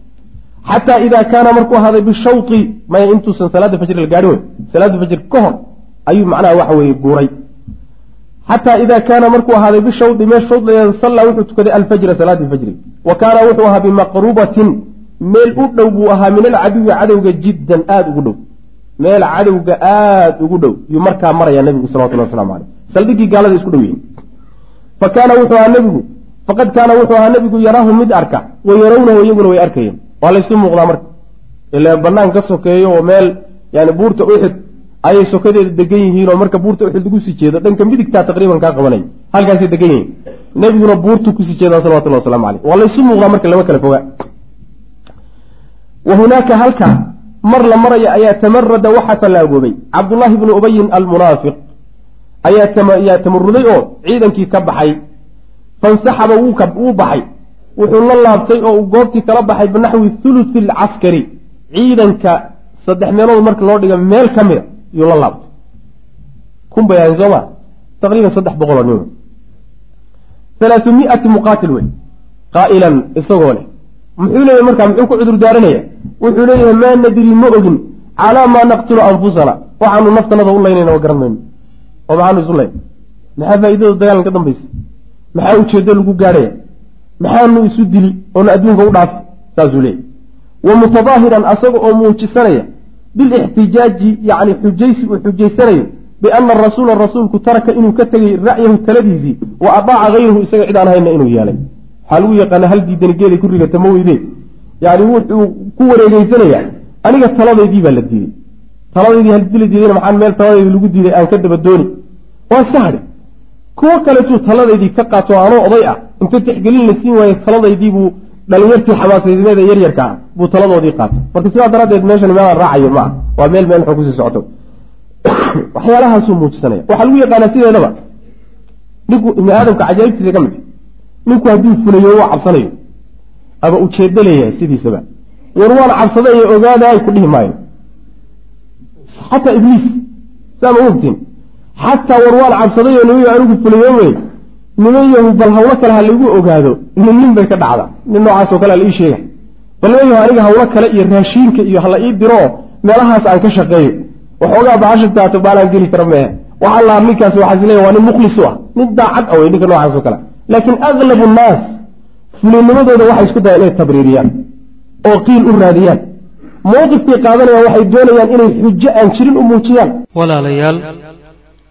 xataa idaa kaana markuu ahaaday bishawti maya intuusan salaada fajri la gaadhin. Wey salaada fajr ka hor ayuu macnaha waxa weeye guuray. Xataa ida kaana markuu ahaaday bishawdi mee shawdleeda sallaa wuxuu tukaday alfajra salaadii fajri. Wa kaana wuxuu ahaa bimaqrubatin meel u dhow buu ahaa min alcaduwi cadowga jiddan aada ugu dhow. Meel cadowga aada ugu dhow yuu markaa maraya nebigu salawatullah waslamu caleyh saldhiggii gaalada isku dhow yihiin fa kaana wuxuu ahaa nebigu faqad kaana wuxuu ahaa nebigu yaraahu mid arka wa yarawnahu iyaguna way arkayeen waa laysu muuqdaa marka. Ila banaan ka sokeeyo oo meel yani buurta uxud ayay sokadeeda degan yihiin oo marka buurta uxud lagu sii jeedo dhanka midigtaa taqriiban kaa qabanay. Halkaasay degan yihiin. Nebiguna buurtu ku sii jeedaa salawatullah waslamu caleyh waa laysu muuqdaa marka lama kala foga wa hunaaka halka mar la maraya ayaa tamarada waxaa fallaagoobay cabdullaahi bnu ubayin almunaafiq ayaa tamaruday oo ciidankii ka baxay. Fansaxaba wuu baxay wuxuu la laabtay oo uu goobtii kala baxay binaxwi thuluthi alcaskari ciidanka saddex meelood marka loo dhiga meel ka mida yuu la laabtay. Kun bay ahayn soo ma? Taqriiban saddex boqol oo nin halaatu miati muqaatil wey qaa'ilan isagoo leh. Muxuu leeyahy markaa muxuu ku cudur daaranaya? Wuxuu leeyahay maa nadri ma ogin. Calaa maa naqtulu anfusana. Waxaanu naftanada u laynayna wa garan mayno oo maxaanu isu layn? Maxaa dagaalan ka dambaysa? Maxaa ujeeddo lagu gaadhaya maxaanu isu dili oona adduunka u dhaafi saasuu leeyahy wa mutadaahiran asaga oo muujisanaya bilixtijaaji yacni xujaysi uu xujaysanayo biana rasuula rasuulku taraka inuu ka tegay ra'yahu taladiisii wa adaaca hayrahu isaga cid aan hayna inuu yeelay waxaa lagu yaqaana hal diidani geeday ku rigata ma weyde. Yani wuxuu ku wareegeysanayaa aniga taladaydii baa la diiday. Taladaydii haddii la diidayna maxaan meel taladaydi lagu diiday aan ka daba waa sahri kuwo kaletuu taladaydii ka qaato anoo oday ah inta tixgelin la siin waaye taladaydii buu dhalinyartii xamaasaysimeeda yaryarka ah buu taladoodii qaatay. Marka sidaa daraaddeed meeshan meelaan raacayo ma ah waa meel meel xun ku sii socoto. <coughs> Waxyaalahaasuu muujisanaya. Waxaa lagu yaqaanaa sideedaba. Ninku ibni aadamka cajaa'ibtiisa ka mid ninku hadduu fulayo waa cabsanayo. Ama ujeedo sidiisaba. War waan cabsaday ee ogaadaay ku dhihi maayo. Xataa ibliis saa ma ogtiin xataa war waan cabsaday oo nimayo anigu fuliyoomey nimayahu bal hawlo kale ha laigu ogaado nin nin bay ka dhacda. Nin noocaasoo kale ha ii sheega. Bal nimayahu aniga hawlo kale iyo raashiinka iyo hala ii diro meelahaas aan ka shaqeeyo. Waxoogaa bahashitaato baalaan geli kara mehe waxaa lahaa ninkaas waxaa isleeya waa nin mukhlis u ah. Nin daacad a wey ninka noocaas oo kale. Laakiin aglabu nnaas fulinimadooda waxay isku dayaan inay tabriiriyaan oo qiil u raadiyaan. Mowqifkay qaadanayaan waxay doonayaan inay xujo aan jirin u muujiyaan. Walaalayaal